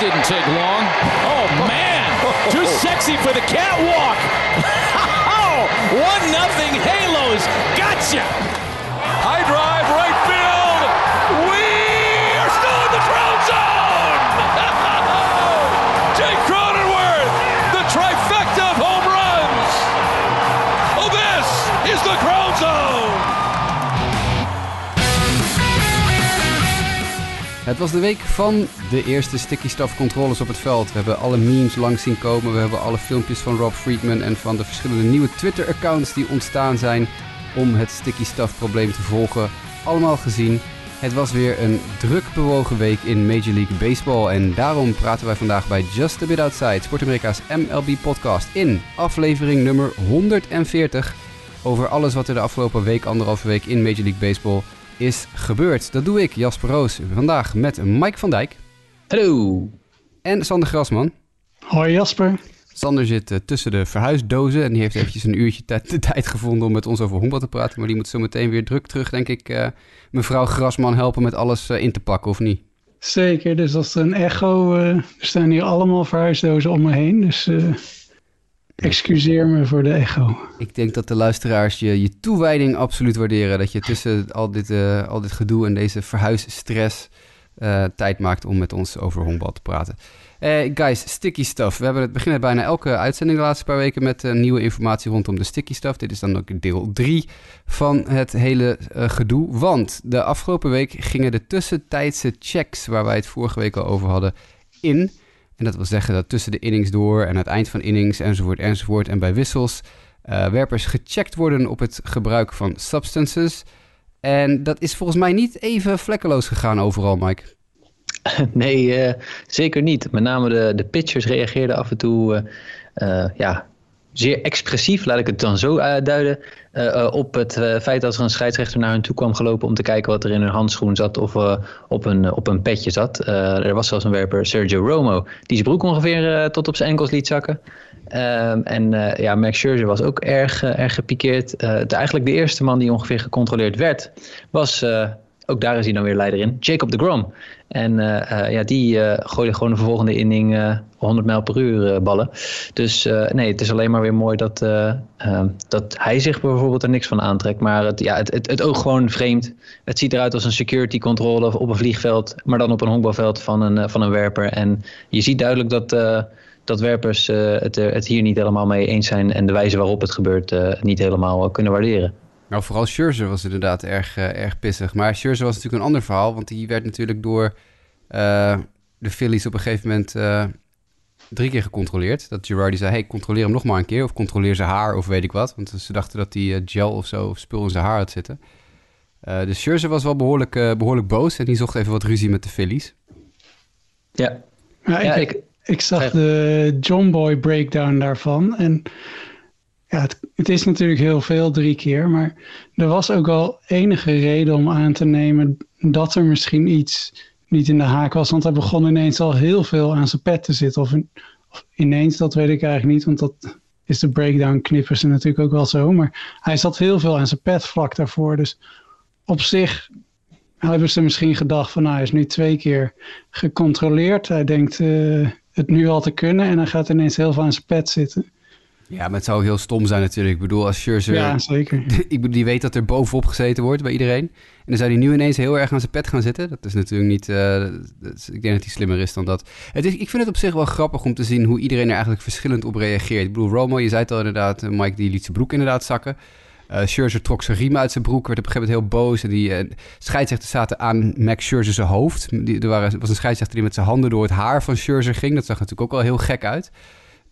didn't take long. Oh, man. Too sexy for the catwalk. Oh, one nothing Halos. Gotcha. Het was de week van de eerste sticky stuff controles op het veld. We hebben alle memes langs zien komen. We hebben alle filmpjes van Rob Friedman en van de verschillende nieuwe Twitter-accounts die ontstaan zijn om het sticky stuff probleem te volgen. Allemaal gezien. Het was weer een druk bewogen week in Major League Baseball. En daarom praten wij vandaag bij Just a Bit Outside, Sport MLB podcast in aflevering nummer 140 over alles wat er de afgelopen week, anderhalve week in Major League Baseball is gebeurd. Dat doe ik, Jasper Roos, vandaag met Mike van Dijk. Hallo. En Sander Grasman. Hoi Jasper. Sander zit uh, tussen de verhuisdozen en die heeft eventjes een uurtje de tijd gevonden om met ons over honkbal te praten. Maar die moet zo meteen weer druk terug, denk ik, uh, mevrouw Grasman helpen met alles uh, in te pakken, of niet? Zeker, dus als er een echo, er staan hier allemaal verhuisdozen om me heen, dus excuseer me voor de echo. Ik denk dat de luisteraars je, je toewijding absoluut waarderen. Dat je tussen al dit, uh, al dit gedoe en deze verhuisstress uh, tijd maakt om met ons over honkbal te praten. Uh, guys, sticky stuff. We hebben het beginnen bijna elke uitzending de laatste paar weken met nieuwe informatie rondom de sticky stuff. Dit is dan ook deel 3 van het hele gedoe. Want de afgelopen week gingen de tussentijdse checks, waar wij het vorige week al over hadden, in. En dat wil zeggen dat tussen de innings door en het eind van innings enzovoort enzovoort en bij wissels uh, werpers gecheckt worden op het gebruik van substances. En dat is volgens mij niet even vlekkeloos gegaan overal, Mike. Nee, uh, zeker niet. Met name de, de pitchers reageerden af en toe uh, ja, zeer expressief, laat ik het dan zo duiden, uh, op het uh, feit dat er een scheidsrechter naar hun toe kwam gelopen om te kijken wat er in hun handschoen zat of uh, op, een, op een petje zat. er was zelfs een werper, Sergio Romo, die zijn broek ongeveer tot op zijn enkels liet zakken. Ehm, en ja, Max Scherzer was ook erg, erg gepikeerd. de, eigenlijk de eerste man die ongeveer gecontroleerd werd, was ook daar is hij dan weer leider in. Jacob de Grom. En uh, uh, ja, die uh, gooide gewoon de volgende inning 100 mijl per uur ballen. Dus nee, het is alleen maar weer mooi dat, dat hij zich bijvoorbeeld er niks van aantrekt. Maar het, ja, het, het, het oog gewoon vreemd. Het ziet eruit als een security controle op een vliegveld. Maar dan op een honkbalveld van een, van een werper. En je ziet duidelijk dat dat werpers het, het hier niet helemaal mee eens zijn en de wijze waarop het gebeurt niet helemaal kunnen waarderen. Nou, vooral Scherzer was inderdaad erg, uh, erg pissig. Maar Scherzer was natuurlijk een ander verhaal, want die werd natuurlijk door uh, de Phillies op een gegeven moment uh, drie keer gecontroleerd. Dat Girardi zei, hey, controleer hem nog maar een keer. Of controleer zijn haar, of weet ik wat. Want ze dachten dat hij gel of zo, of spul in zijn haar had zitten. dus Scherzer was wel behoorlijk, behoorlijk boos en die zocht even wat ruzie met de Phillies. Ja. ja, ik, ik, ik zag de John Boy breakdown daarvan en... Ja, het, het, is natuurlijk heel veel, drie keer. Maar er was ook wel enige reden om aan te nemen dat er misschien iets niet in de haak was. Want hij begon ineens al heel veel aan zijn pet te zitten. Of, ineens, dat weet ik eigenlijk niet. Want dat is de breakdown knippen ze natuurlijk ook wel zo. Maar hij zat heel veel aan zijn pet vlak daarvoor. Dus op zich hebben ze misschien gedacht van... Nou, hij is nu twee keer gecontroleerd. Hij denkt uh, het nu al te kunnen. En hij gaat ineens heel veel aan zijn pet zitten. Ja, maar het zou heel stom zijn natuurlijk. Ik bedoel, als Scherzer... Ja, zeker. Ik bedoel, die weet dat er bovenop gezeten wordt bij iedereen. En dan zou hij nu ineens heel erg aan zijn pet gaan zitten. Dat is natuurlijk niet... Uh, is, ik denk dat hij slimmer is dan dat. Het is, ik vind het op zich wel grappig om te zien hoe iedereen er eigenlijk verschillend op reageert. Ik bedoel, Romo, je zei het al inderdaad, Mike die liet zijn broek inderdaad zakken. Uh, Scherzer trok zijn riem uit zijn broek, werd op een gegeven moment heel boos. En die uh, zaten aan Max Scherzer zijn hoofd. Die, er waren, was een scheidsrechter die met zijn handen door het haar van Scherzer ging. Dat zag natuurlijk ook wel heel gek uit.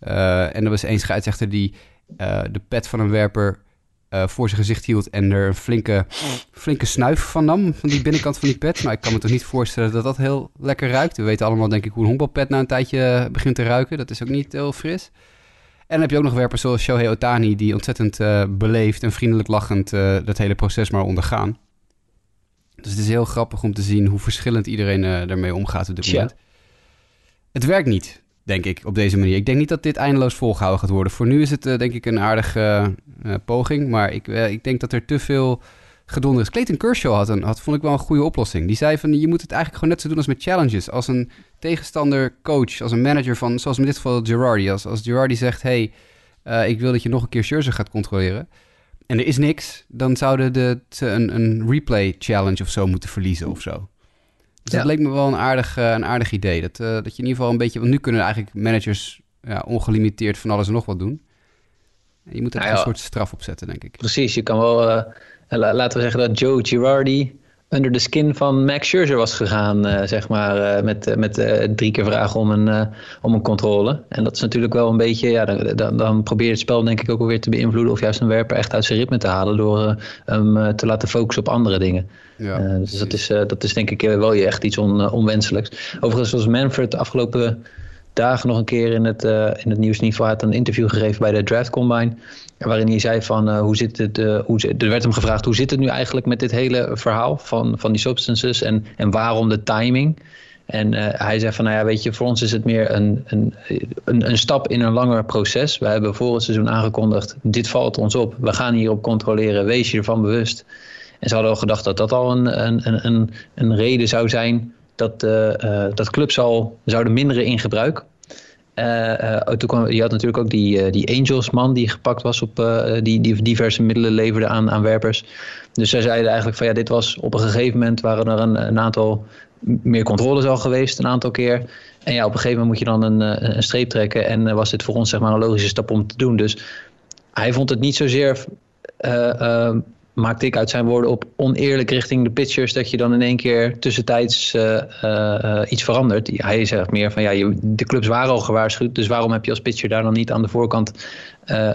Uh, en er was één scheidsrechter die uh, de pet van een werper uh, voor zijn gezicht hield en er een flinke, flinke snuif van nam, van die binnenkant van die pet. Maar ik kan me toch niet voorstellen dat dat heel lekker ruikt. We weten allemaal denk ik hoe een honkbalpet na een tijdje begint te ruiken. Dat is ook niet heel fris. En dan heb je ook nog werpers zoals Shohei Otani, die ontzettend beleefd en vriendelijk lachend dat hele proces maar ondergaan. Dus het is heel grappig om te zien hoe verschillend iedereen daarmee omgaat op dit moment. Het werkt niet denk ik, op deze manier. Ik denk niet dat dit eindeloos volgehouden gaat worden. Voor nu is het uh, denk ik een aardige uh, poging, maar ik, ik denk dat er te veel gedonder is. Clayton Kershaw had, een, had, vond ik wel een goede oplossing. Die zei van, je moet het eigenlijk gewoon net zo doen als met challenges. Als een tegenstander coach, als een manager van, zoals in dit geval Girardi. Als, als Girardi zegt, hey, ik wil dat je nog een keer Scherzer gaat controleren. En er is niks, dan zouden de, een, een replay challenge of zo moeten verliezen of zo. Dus ja. dat leek me wel een aardig, uh, een aardig idee. Dat, uh, dat je in ieder geval een beetje... Want nu kunnen eigenlijk managers ja, ongelimiteerd van alles en nog wat doen. Je moet er nou een soort straf op zetten, denk ik. Precies, je kan wel... Uh, laten we zeggen dat Joe Girardi under the skin van Max Scherzer was gegaan, uh, zeg maar, uh, met, met uh, drie keer vragen om een, om een controle. En dat is natuurlijk wel een beetje, ja, dan, dan, dan probeer je het spel denk ik ook alweer te beïnvloeden of juist een werper echt uit zijn ritme te halen door hem te laten focussen op andere dingen. Ja, dus dat is, dat is denk ik wel echt iets on, onwenselijks. Overigens was Manfred afgelopen dagen nog een keer in het, in het nieuwsniveau had een interview gegeven bij de Draft Combine. Waarin hij zei van uh, hoe zit het, hoe, er werd hem gevraagd hoe zit het nu eigenlijk met dit hele verhaal van, van die substances en, en waarom de timing. En hij zei van nou ja, weet je, voor ons is het meer een, een, een, een, stap in een langer proces. We hebben voor het seizoen aangekondigd, dit valt ons op. We gaan hierop controleren, wees je ervan bewust. En ze hadden al gedacht dat dat al een, een, een, een reden zou zijn dat, dat clubs al zouden minderen in gebruik. Uh, toen kwam, je had natuurlijk ook die, die Angels-man die gepakt was op die, die diverse middelen leverde aan, aan werpers. Dus zij zeiden eigenlijk van ja, dit was op een gegeven moment waren er een, een aantal meer controles al geweest, een aantal keer. En ja, op een gegeven moment moet je dan een, een streep trekken. En was dit voor ons zeg maar een logische stap om te doen. Dus hij vond het niet zozeer maakte ik uit zijn woorden op oneerlijk richting de pitchers dat je dan in één keer tussentijds uh, uh, iets verandert. Hij zegt meer van ja, de clubs waren al gewaarschuwd, dus waarom heb je als pitcher daar dan niet aan de voorkant uh,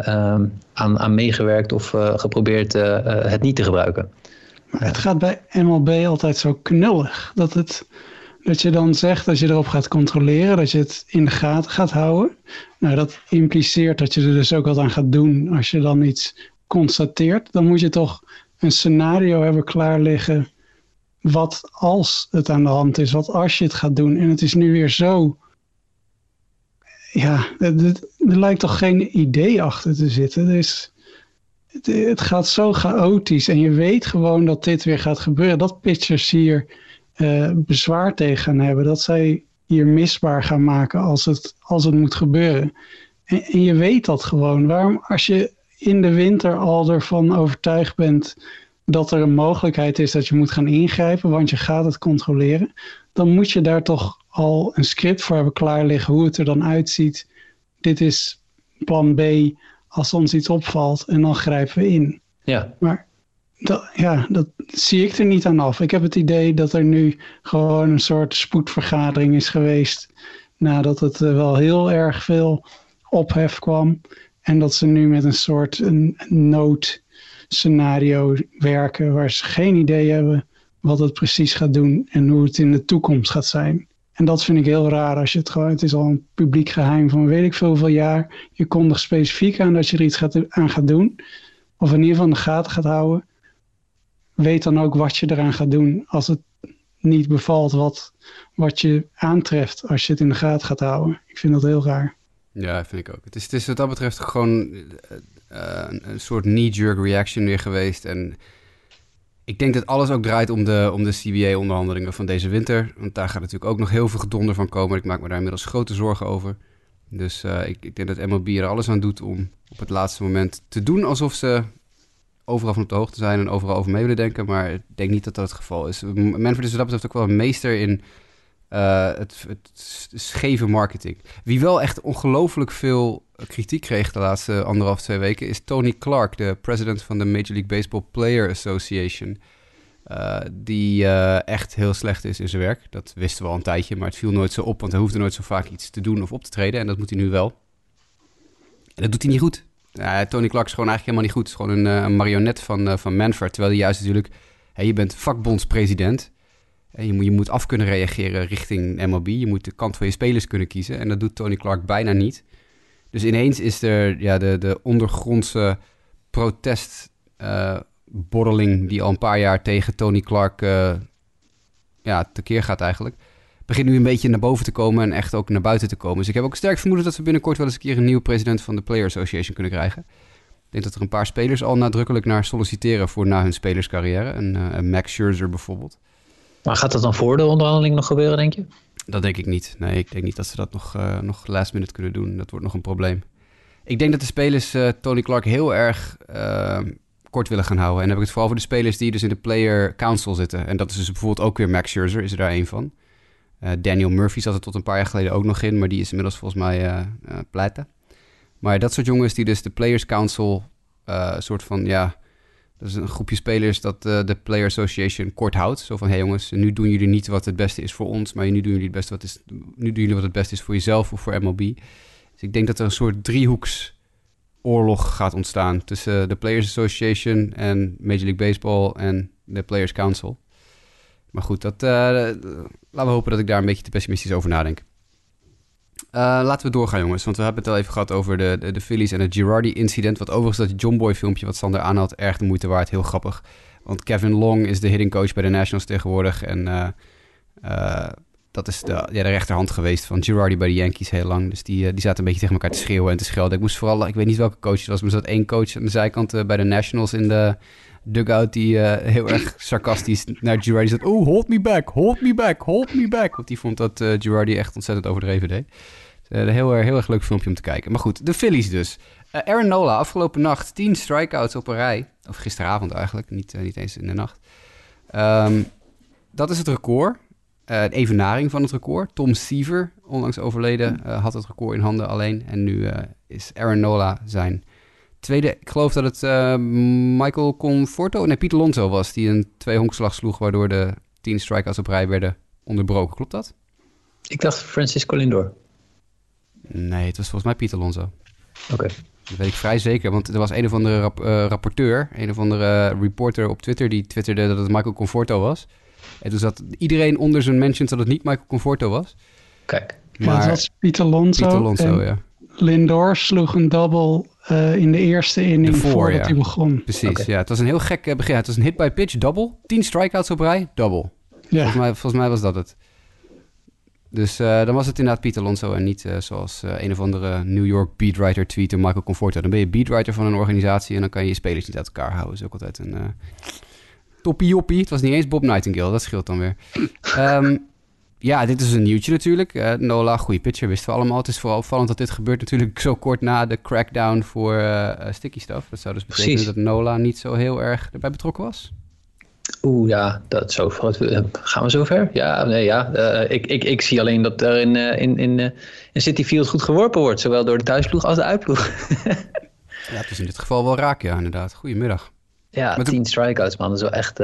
aan, aan meegewerkt of geprobeerd het niet te gebruiken? Maar het gaat bij MLB altijd zo knullig dat het. Dat je dan zegt, als je erop gaat controleren, dat je het in de gaten gaat houden. Nou, dat impliceert dat je er dus ook wat aan gaat doen als je dan iets constateert, dan moet je toch een scenario hebben klaar liggen. Wat als het aan de hand is, wat als je het gaat doen. En het is nu weer zo. Ja, er, lijkt toch geen idee achter te zitten. Dus het, het, gaat zo chaotisch. En je weet gewoon dat dit weer gaat gebeuren. Dat pitchers hier uh, bezwaar tegen gaan hebben. Dat zij hier misbaar gaan maken als het, als het moet gebeuren. En, en je weet dat gewoon. Waarom, als je in de winter al ervan overtuigd bent dat er een mogelijkheid is dat je moet gaan ingrijpen, want je gaat het controleren, dan moet je daar toch al een script voor hebben klaar liggen hoe het er dan uitziet. Dit is plan B als ons iets opvalt en dan grijpen we in. Ja. Maar dat, ja, dat zie ik er niet aan af. Ik heb het idee dat er nu gewoon een soort spoedvergadering is geweest nadat het eh, wel heel erg veel ophef kwam. En dat ze nu met een soort een noodscenario werken waar ze geen idee hebben wat het precies gaat doen en hoe het in de toekomst gaat zijn. En dat vind ik heel raar als je het gewoon, het is al een publiek geheim van weet ik veel hoeveel jaar. Je kondigt specifiek aan dat je er iets gaat, aan gaat doen. Of in ieder geval in de gaten gaat houden. Weet dan ook wat je eraan gaat doen als het niet bevalt wat, wat je aantreft als je het in de gaten gaat houden. Ik vind dat heel raar. Ja, vind ik ook. Het is, het is wat dat betreft gewoon uh, een, soort knee-jerk reaction weer geweest. En ik denk dat alles ook draait om de, om de CBA-onderhandelingen van deze winter. Want daar gaat natuurlijk ook nog heel veel gedonder van komen. Ik maak me daar inmiddels grote zorgen over. Dus uh, ik, ik, denk dat MLB er alles aan doet om op het laatste moment te doen alsof ze overal van op de hoogte zijn en overal over mee willen denken. Maar ik denk niet dat dat het geval is. Manfred is wat dat betreft ook wel een meester in uh, het, het scheve marketing. Wie wel echt ongelooflijk veel kritiek kreeg de laatste anderhalf, twee weken... is Tony Clark, de president van de Major League Baseball Player Association... Uh, die uh, echt heel slecht is in zijn werk. Dat wisten we al een tijdje, maar het viel nooit zo op... want hij hoefde nooit zo vaak iets te doen of op te treden... en dat moet hij nu wel. En dat doet hij niet goed. Tony Clark is gewoon eigenlijk helemaal niet goed. Het is gewoon een, een marionet van, van Manfred... terwijl hij juist natuurlijk... Hey, je bent vakbondspresident... Je moet, je moet af kunnen reageren richting MLB. Je moet de kant van je spelers kunnen kiezen. En dat doet Tony Clark bijna niet. Dus ineens is er ja, de, de ondergrondse protestborreling... Uh, die al een paar jaar tegen Tony Clark uh, ja, tekeer gaat eigenlijk... begint nu een beetje naar boven te komen en echt ook naar buiten te komen. Dus ik heb ook sterk vermoeden dat we binnenkort wel eens een keer... een nieuwe president van de Player Association kunnen krijgen. Ik denk dat er een paar spelers al nadrukkelijk naar solliciteren voor na hun spelerscarrière. Een, uh, Max Scherzer bijvoorbeeld. Maar gaat dat dan voor de onderhandeling nog gebeuren, denk je? Dat denk ik niet. Nee, ik denk niet dat ze dat nog, uh, nog last minute kunnen doen. Dat wordt nog een probleem. Ik denk dat de spelers uh, Tony Clark heel erg kort willen gaan houden. En dan heb ik het vooral voor de spelers die dus in de player council zitten. En dat is dus bijvoorbeeld ook weer Max Scherzer, is er daar een van. Daniel Murphy zat er tot een paar jaar geleden ook nog in, maar die is inmiddels volgens mij pleiten. Maar dat soort jongens die dus de Players Council soort van, ja, dat is een groepje spelers dat uh, de Player Association kort houdt. Zo van, hé hey jongens, nu doen jullie niet wat het beste is voor ons, maar nu doen jullie het beste wat is, nu doen jullie wat het beste is voor jezelf of voor MLB. Dus ik denk dat er een soort driehoeks oorlog gaat ontstaan tussen de Players Association en Major League Baseball en de Players Council. Maar goed, dat, uh, laten we hopen dat ik daar een beetje te pessimistisch over nadenk. Uh, laten we doorgaan, jongens. Want we hebben het al even gehad over de, de, Phillies en het Girardi-incident. Wat overigens dat John Boy-filmpje wat Sander aanhaalt, erg de moeite waard. Heel grappig. Want Kevin Long is de hitting coach bij de Nationals tegenwoordig. En uh, uh, dat is de, ja, de rechterhand geweest van Girardi bij de Yankees heel lang. Dus die, die zaten een beetje tegen elkaar te schreeuwen en te schelden. Ik moest vooral, ik weet niet welke coach het was, maar er zat één coach aan de zijkant bij de Nationals in de dugout die heel erg sarcastisch naar Girardi zat. Oh, hold me back, hold me back, hold me back. Want die vond dat Girardi echt ontzettend overdreven deed. Uh, een heel, heel erg leuk filmpje om te kijken. Maar goed, de Phillies dus. Uh, Aaron Nola, afgelopen nacht 10 strikeouts op een rij. Of gisteravond eigenlijk, niet, uh, niet eens in de nacht. Um, dat is het record. een evenaring van het record. Tom Seaver, onlangs overleden, had het record in handen alleen. En nu is Aaron Nola zijn tweede. Ik geloof dat het Michael Conforto, nee, Pieter Lonzo was, die een twee honkslag sloeg, waardoor de 10 strikeouts op rij werden onderbroken. Klopt dat? Ik dacht Francisco Lindor. Nee, het was volgens mij Pieter Alonso. Oké. Okay. Dat weet ik vrij zeker, want er was een of andere rap, uh, rapporteur, een of andere uh, reporter op Twitter die twitterde dat het Michael Conforto was. En toen zat iedereen onder zijn mentions dat het niet Michael Conforto was. Kijk. Maar ja, dat was Pieter Alonso. Pieter Alonso, ja. Lindor sloeg een double uh, in de eerste inning voor, voordat ja. hij begon. Precies, okay. ja. Het was een heel gek begin. Het was een hit by pitch, double. 10 strikeouts op rij, double. Ja. Volgens, mij, volgens mij was dat het. Dus uh, dan was het inderdaad Pieter Alonso en niet uh, zoals uh, een of andere New York beatwriter tweette Michael Conforto. Dan ben je beatwriter van een organisatie en dan kan je je spelers niet uit elkaar houden. Dat is ook altijd een toppie joppie. Het was niet eens Bob Nightingale, dat scheelt dan weer. um, ja, dit is een nieuwtje natuurlijk. Nola, goede pitcher, wisten we allemaal. Het is vooral opvallend dat dit gebeurt natuurlijk zo kort na de crackdown voor sticky stuff. Dat zou dus betekenen Precies. dat Nola niet zo heel erg erbij betrokken was. Oeh, ja, dat zo gaan we zover? Ja, nee, ja. Uh, ik, ik, ik zie alleen dat er in, in, in, in City Field goed geworpen wordt, zowel door de thuisploeg als de uitploeg. ja, het is in dit geval wel raak, ja, inderdaad. Goedemiddag. Ja, Met tien strikeouts, man. Dat is wel echt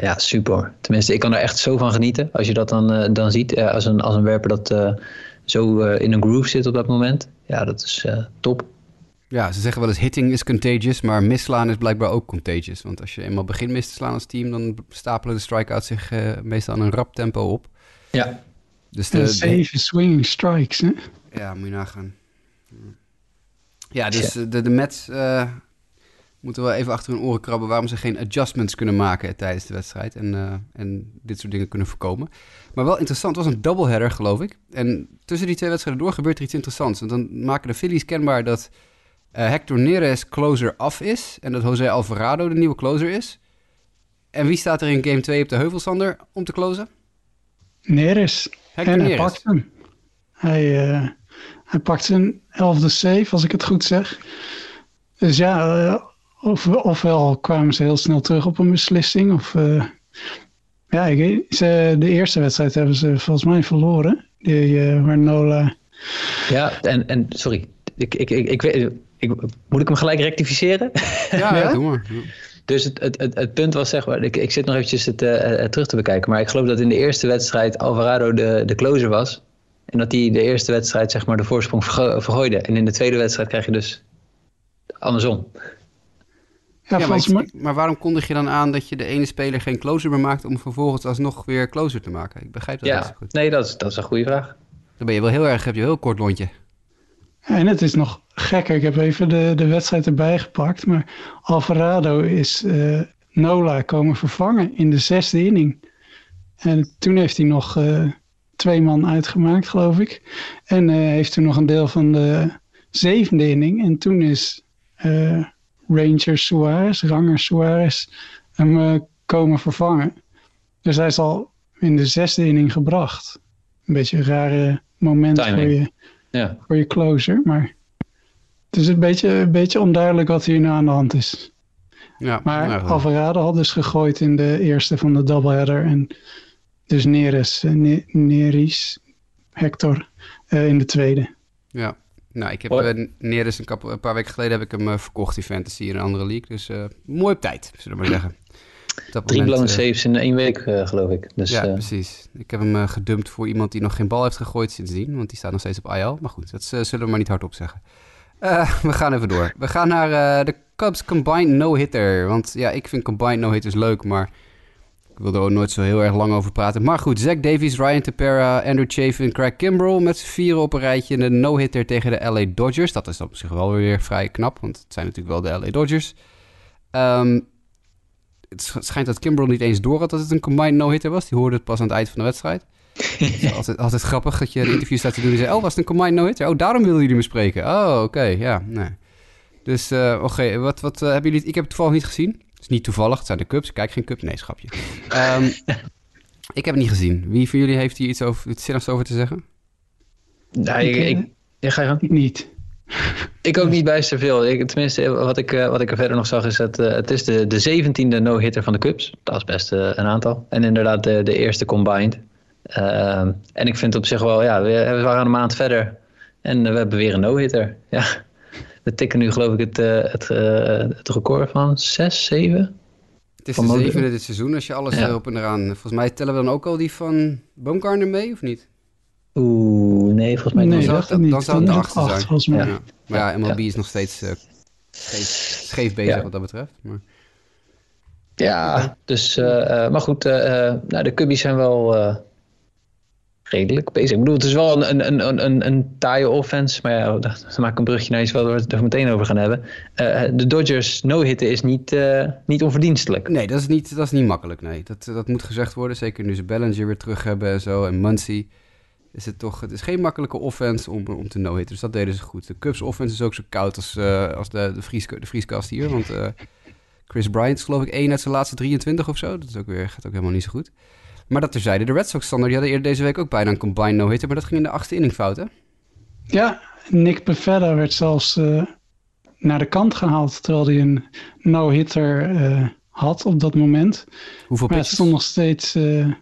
ja, super. Tenminste, ik kan er echt zo van genieten als je dat dan, dan ziet. als, een, als een werper dat zo in een groove zit op dat moment. Ja, dat is top. Ja, ze zeggen wel eens hitting is contagious, maar misslaan is blijkbaar ook contagious. Want als je eenmaal begint mis te slaan als team, dan stapelen de strikeouts zich uh, meestal aan een rap tempo op. Ja. Dus de, zeven swinging strikes, hè? Ja, moet je nagaan. Ja, dus de, de Mets uh, moeten wel even achter hun oren krabben waarom ze geen adjustments kunnen maken tijdens de wedstrijd en, uh, en dit soort dingen kunnen voorkomen. Maar wel interessant, het was een doubleheader geloof ik. En tussen die twee wedstrijden door gebeurt er iets interessants. Want dan maken de Phillies kenbaar dat uh, Hector Neres closer af is en dat Jose Alvarado de nieuwe closer is. En wie staat er in game 2 op de heuvelsander om te closen? Neres. Hector en Neres. hij pakt hem. Hij, uh, hij pakt zijn elfde save, als ik het goed zeg. Dus ja, of, ofwel kwamen ze heel snel terug op een beslissing. Of, uh, ja, ik, ze, de eerste wedstrijd hebben ze volgens mij verloren. Die, waar Nola... Ja, en, en sorry, ik, ik, ik, ik weet, ik, moet ik hem gelijk rectificeren? Ja, ja? doe maar. Dus het, het, het, het, punt was, zeg maar, ik, ik zit nog eventjes het, uh, terug te bekijken. Maar ik geloof dat in de eerste wedstrijd Alvarado de, de closer was. En dat hij de eerste wedstrijd, zeg maar, de voorsprong vergo vergooide. En in de tweede wedstrijd krijg je dus andersom. Ja, ja maar, waarom kondig je dan aan dat je de ene speler geen closer meer maakt... om vervolgens alsnog weer closer te maken? Ik begrijp dat ja, niet zo goed. Nee, dat is, dat is een goede vraag. Dan ben je wel heel erg, heb je een heel kort lontje. En het is nog gekker. Ik heb even de, de wedstrijd erbij gepakt. Maar Alvarado is uh, Nola komen vervangen in de zesde inning. En toen heeft hij nog uh, twee man uitgemaakt, geloof ik. En uh, heeft toen nog een deel van de zevende inning. En toen is uh, Ranger Suarez, Ranger Suarez, hem uh, komen vervangen. Dus hij is al in de zesde inning gebracht. Een beetje een rare moment voor je, ja. voor je closer, maar het is een beetje, een beetje onduidelijk wat hier nu aan de hand is. Ja, maar nou, Alvarado had dus gegooid in de eerste van de doubleheader en dus Neres, Neris, Hector uh, in de tweede. Ja, nou, ik heb uh, Neres een, een, paar weken geleden heb ik hem uh, verkocht in Fantasy in een andere league. Dus uh, mooi op tijd, zullen we maar zeggen. Drie blown saves in één week, geloof ik. Dus, ja, precies. Ik heb hem gedumpt voor iemand die nog geen bal heeft gegooid sindsdien. Want die staat nog steeds op IL. Maar goed, dat zullen we maar niet hardop zeggen. we gaan even door. We gaan naar de Cubs Combined No-Hitter. Want ja, ik vind Combined No-Hitters leuk, maar ik wil er ook nooit zo heel erg lang over praten. Maar goed, Zach Davies, Ryan Tepera, Andrew Chafin, Craig Kimbrell met z'n vieren op een rijtje. Een no-hitter tegen de LA Dodgers. Dat is op zich wel weer vrij knap, want het zijn natuurlijk wel de LA Dodgers. Um, het schijnt dat Kimbrell niet eens door had dat het een combined no-hitter was. Die hoorde het pas aan het eind van de wedstrijd. Het altijd, altijd grappig dat je een interview staat te doen en zegt... Oh, was het een combined no-hitter? Oh, daarom wilden jullie me spreken. Oh, oké, ja, nee. Dus, uh, oké, wat, wat uh, hebben jullie... Ik heb het toevallig niet gezien is niet toevallig, het zijn de Cubs. Kijk geen Cup, nee, schapje. um, ik heb het niet gezien. Wie van jullie heeft hier iets over, iets zinnigs over te zeggen? Nee, ik, ik, ik, ga je. Niet. Ik ook niet bijster veel. Ik, tenminste, wat ik, eh, wat ik er verder nog zag is dat uh, het is de, de zeventiende no-hitter van de Cubs. Dat is best uh, een aantal. En inderdaad de, de eerste combined. Uh, en ik vind op zich wel, ja, we, we waren een maand verder. En we hebben weer een no-hitter. Ja, we tikken nu geloof ik het, uh, het, uh, het record van 6, 7. Het is de zevende dit seizoen als je alles ja. erop en eraan... Volgens mij tellen we dan ook al die van Boomgarner mee, of niet? Oeh, nee, volgens mij nee, niet. Dan, zou, dan, dan zou het de achtste zijn. Volgens mij. Ja. Maar ja, MLB is nog steeds uh, scheef, scheef bezig wat dat betreft. Maar... Ja, dus, maar goed, nou, de Cubbies zijn wel redelijk. Ik bedoel, het is wel een, een, een, een, een taaie offense. Maar ja, dan maak ik een brugje naar iets waar we het er meteen over gaan hebben. Uh, de Dodgers no-hitten is niet, uh, niet onverdienstelijk. Nee, dat is niet, dat is niet makkelijk. Nee. Dat, dat moet gezegd worden. Zeker nu ze Bellinger weer terug hebben en zo. En Muncy. Is het, toch, het is geen makkelijke offense om, om te no-hitten. Dus dat deden ze goed. De Cubs offense is ook zo koud als, uh, als de, de, vries, de vrieskast hier. Want Chris Bryant is geloof ik één uit zijn laatste 23 of zo. Dat is ook weer, gaat ook helemaal niet zo goed. Maar dat terzijde, de Red Sox standaard, die hadden eerder deze week ook bijna een combine no-hitter, maar dat ging in de achtste inning fout, hè? Ja, Nick Pevetta werd zelfs uh, naar de kant gehaald, terwijl hij een no-hitter uh, had op dat moment. Hoeveel maar het stond nog steeds... Uh,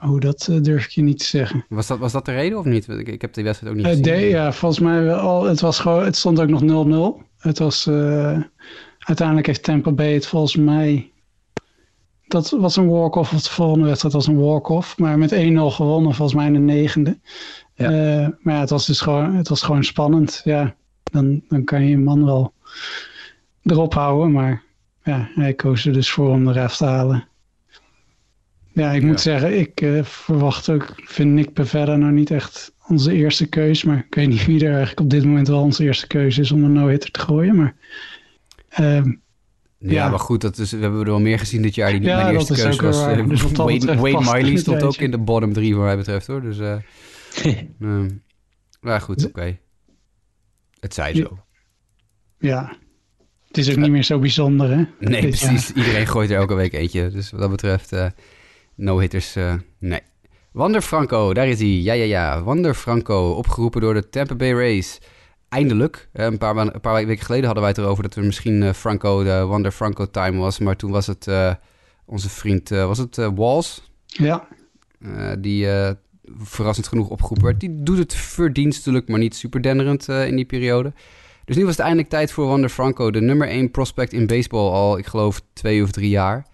oh, dat durf ik je niet te zeggen. Was dat, was dat de reden of niet? Ik, ik heb die wedstrijd ook niet gezien. De, ja, volgens mij wel. Het, was gewoon, het stond ook nog 0-0. Het was... uiteindelijk heeft Tampa Bay het volgens mij dat was een walk-off. Of de volgende wedstrijd was een walk-off. Maar met 1-0 gewonnen, volgens mij in de negende. Ja. Uh, maar ja, het was dus gewoon, het was gewoon spannend. Ja, dan, dan kan je je man wel erop houden. Maar ja, hij koos er dus voor om de ref te halen. Ja, ik moet zeggen, ik uh, verwacht ook, vind Nick Pevera nou niet echt onze eerste keus. Maar ik weet niet wie er eigenlijk op dit moment wel onze eerste keuze is om een no-hitter te gooien. Maar uh, ja, maar goed, dat is, we hebben er wel meer gezien dit jaar die niet ja, mijn eerste keuze was. Uh, dus Wade, Wade Miley stond ook in de bottom 3 voor mij betreft hoor. Dus, uh, um, maar goed, oké. Okay. Het zij zo. Ja, het is ook niet meer zo bijzonder hè? Nee, precies. Iedereen gooit er elke week eentje. Dus wat dat betreft, uh, no-hitters, nee. Wander Franco, daar is hij. Ja, ja, ja. Wander Franco, opgeroepen door de Tampa Bay Rays eindelijk, een paar, een paar weken geleden hadden wij het erover dat er misschien uh, Franco, de Wonder Franco time was. Maar toen was het uh, onze vriend, uh, was het Walls? Ja. die verrassend genoeg opgeroepen werd. Die doet het verdienstelijk, maar niet super denderend in die periode. Dus nu was het eindelijk tijd voor Wander Franco, de nummer 1 prospect in baseball al, ik geloof, twee of drie jaar.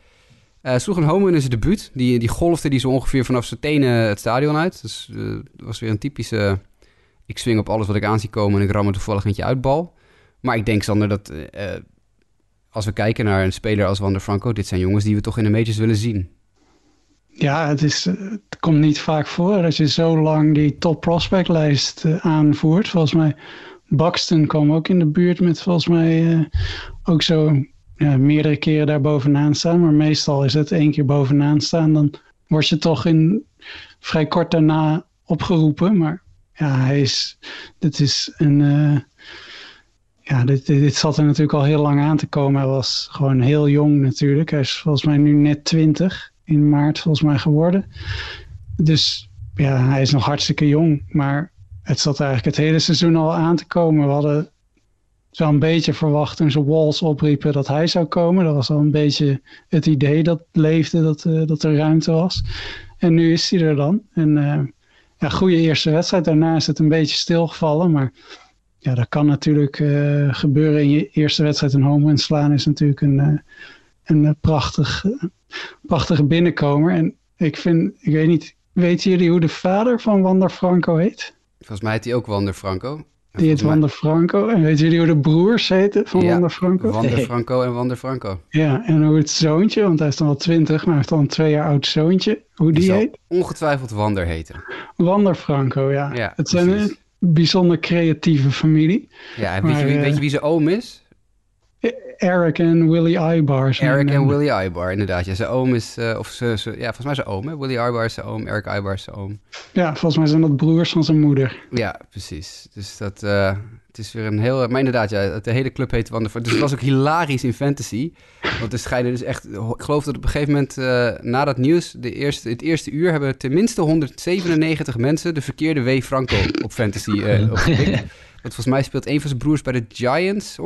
Uh, sloeg een home in zijn debuut. Die, die golfde die zo ongeveer vanaf zijn tenen het stadion uit. Dus dat was weer een typische ik swing op alles wat ik aan zie komen en ik ram er toevallig eentje uit bal. Maar ik denk, Sander, dat uh, als we kijken naar een speler als Wander Franco, dit zijn jongens die we toch in de majors willen zien. Ja, het, is, het komt niet vaak voor dat je zo lang die top prospect lijst uh, aanvoert. Volgens mij, Buxton kwam ook in de buurt met volgens mij ook zo ja, meerdere keren daar bovenaan staan. Maar meestal is het één keer bovenaan staan. Dan word je toch in vrij kort daarna opgeroepen. Maar ja, hij is, dit is een, uh, ja, dit, dit, zat er natuurlijk al heel lang aan te komen. Hij was gewoon heel jong natuurlijk. Hij is volgens mij nu net 20 in maart volgens mij geworden. Dus ja, hij is nog hartstikke jong. Maar het zat eigenlijk het hele seizoen al aan te komen. We hadden zo een beetje verwacht toen ze Walls opriepen dat hij zou komen. Dat was al een beetje het idee dat leefde, dat, uh, dat er ruimte was. En nu is hij er dan. En uh, ja, goede eerste wedstrijd. Daarna is het een beetje stilgevallen. Maar ja, dat kan natuurlijk uh, gebeuren in je eerste wedstrijd een home run slaan. Is natuurlijk een, een prachtig, prachtige binnenkomer. En ik vind, ik weet niet, weten jullie hoe de vader van Wander Franco heet? Volgens mij heet hij ook Wander Franco. Die heet Wander Franco. En weten jullie hoe de broers heten van ja, Wander Franco? Wander Franco en Wander Franco. Ja, en hoe het zoontje, want hij is dan al twintig, maar hij heeft al een twee jaar oud zoontje. Hoe die, die heet? ongetwijfeld Wander heten. Wander Franco, ja. ja het zijn een bijzonder creatieve familie. Ja, en weet, maar, je, weet je wie zijn oom is? Eric en Willie Ibar. Eric en Willie Ibar, inderdaad. Ja, zijn oom is, uh, of ze, ze, ja, volgens mij zijn oom, hè? Willie Ibar is zijn oom, Eric Ibar is zijn oom. Ja, volgens mij zijn dat broers van zijn moeder. Ja, precies. Dus dat, uh, het is weer een heel, maar inderdaad, ja, de hele club heet Wonderful. Dus het was ook hilarisch in fantasy. Want er schijnen dus echt, ik geloof dat op een gegeven moment, uh, na dat nieuws, de eerste, het eerste uur hebben tenminste 197 mensen de verkeerde W Franco op fantasy uh, opgepikt. Want volgens mij speelt een van zijn broers bij de Giants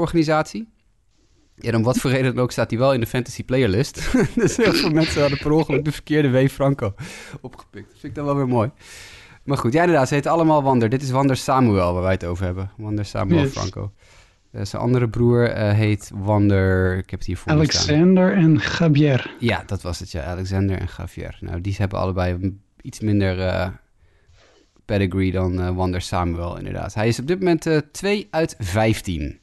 Ja, dan wat voor reden dan ook staat hij wel in de fantasy playerlist. dus heel veel mensen hadden per ongeluk de verkeerde W Franco opgepikt. Dat vind ik dan wel weer mooi. Maar goed, ja inderdaad, ze heten allemaal Wander. Dit is Wander Samuel waar wij het over hebben. Wander Samuel yes. Franco. Uh, zijn andere broer uh, heet Wander... Ik heb het hier voor Alexander en Javier. Ja, dat was het, ja. Alexander en Javier. Nou, die hebben allebei iets minder uh, pedigree dan Wander Samuel, inderdaad. Hij is op dit moment 2 uit 15.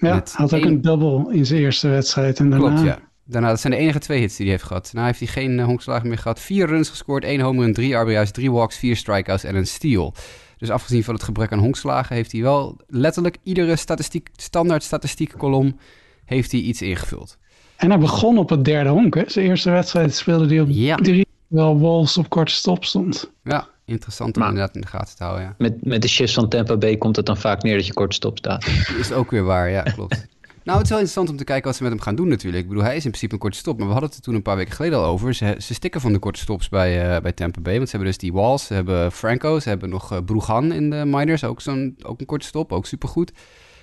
Ja, hij had ook een, een double in zijn eerste wedstrijd. En daarna... Klopt, ja. Daarna, dat zijn de enige twee hits die hij heeft gehad. Daarna heeft hij geen uh, honkslagen meer gehad. Vier runs gescoord, één home run, drie RBI's, drie walks, vier strikeouts en een steal. Dus afgezien van het gebrek aan honkslagen heeft hij wel letterlijk iedere statistiek, standaard statistiek kolom heeft hij iets ingevuld. En hij begon op het derde honk, hè? Zijn eerste wedstrijd speelde hij op ja. drie, wel Wolves op korte stop stond. Ja, interessant om maar, inderdaad in de gaten te houden, ja. Met, met de shifts van Tampa Bay komt het dan vaak neer dat je kort stop staat. Is ook weer waar, ja, klopt. Nou, het is wel interessant om te kijken wat ze met hem gaan doen natuurlijk. Ik bedoel, hij is in principe een korte stop. Maar we hadden het er toen een paar weken geleden al over. Ze, ze stikken van de korte stops bij, uh, bij Tampa Bay. Want ze hebben dus die Walls, ze hebben Franco, ze hebben nog uh, Broegan in de minors. Ook, zo'n, ook een korte stop, ook supergoed.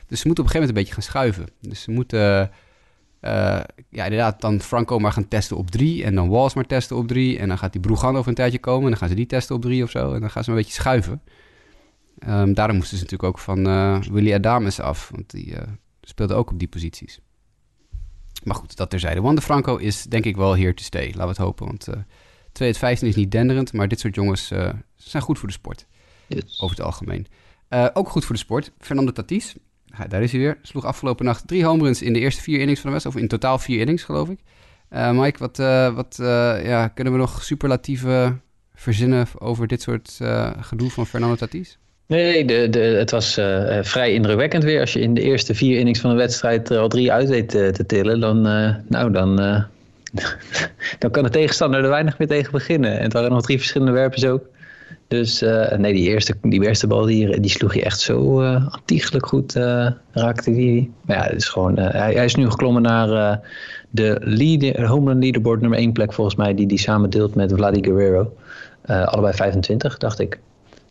Dus ze moeten op een gegeven moment een beetje gaan schuiven. Dus ze moeten, uh, ja inderdaad, dan Franco maar gaan testen op drie. En dan Walls maar testen op drie. En dan gaat die Broegan over een tijdje komen. En dan gaan ze die testen op drie of zo. En dan gaan ze een beetje schuiven. Um, daarom moesten ze natuurlijk ook van Willy Adames af. Want die speelde ook op die posities. Maar goed, dat terzijde. Juan de Franco is denk ik wel here to stay. Laten we het hopen. Want uh, 2 uit 15 is niet denderend. Maar dit soort jongens uh, zijn goed voor de sport. Yes. Over het algemeen. Uh, ook goed voor de sport. Fernando Tatis. Daar is hij weer. Sloeg afgelopen nacht drie home runs in de eerste vier innings van de wedstrijd. Of in totaal vier innings, geloof ik. Uh, Mike, wat, wat ja, kunnen we nog superlatieve verzinnen over dit soort gedoe van Fernando Tatis? Nee, de, de, het was vrij indrukwekkend weer. Als je in de eerste vier innings van een wedstrijd er al drie uit weet te, tillen, dan, nou, dan, dan kan de tegenstander er weinig meer tegen beginnen. En het waren nog drie verschillende werpers ook. Dus nee, die eerste, die eerste bal die, die sloeg je echt zo ontiegelijk goed, raakte die. Maar ja, het is gewoon, hij, hij, is nu geklommen naar de lead, home run leaderboard nummer één plek volgens mij, die die samen deelt met Vladi Guerrero. allebei 25, dacht ik.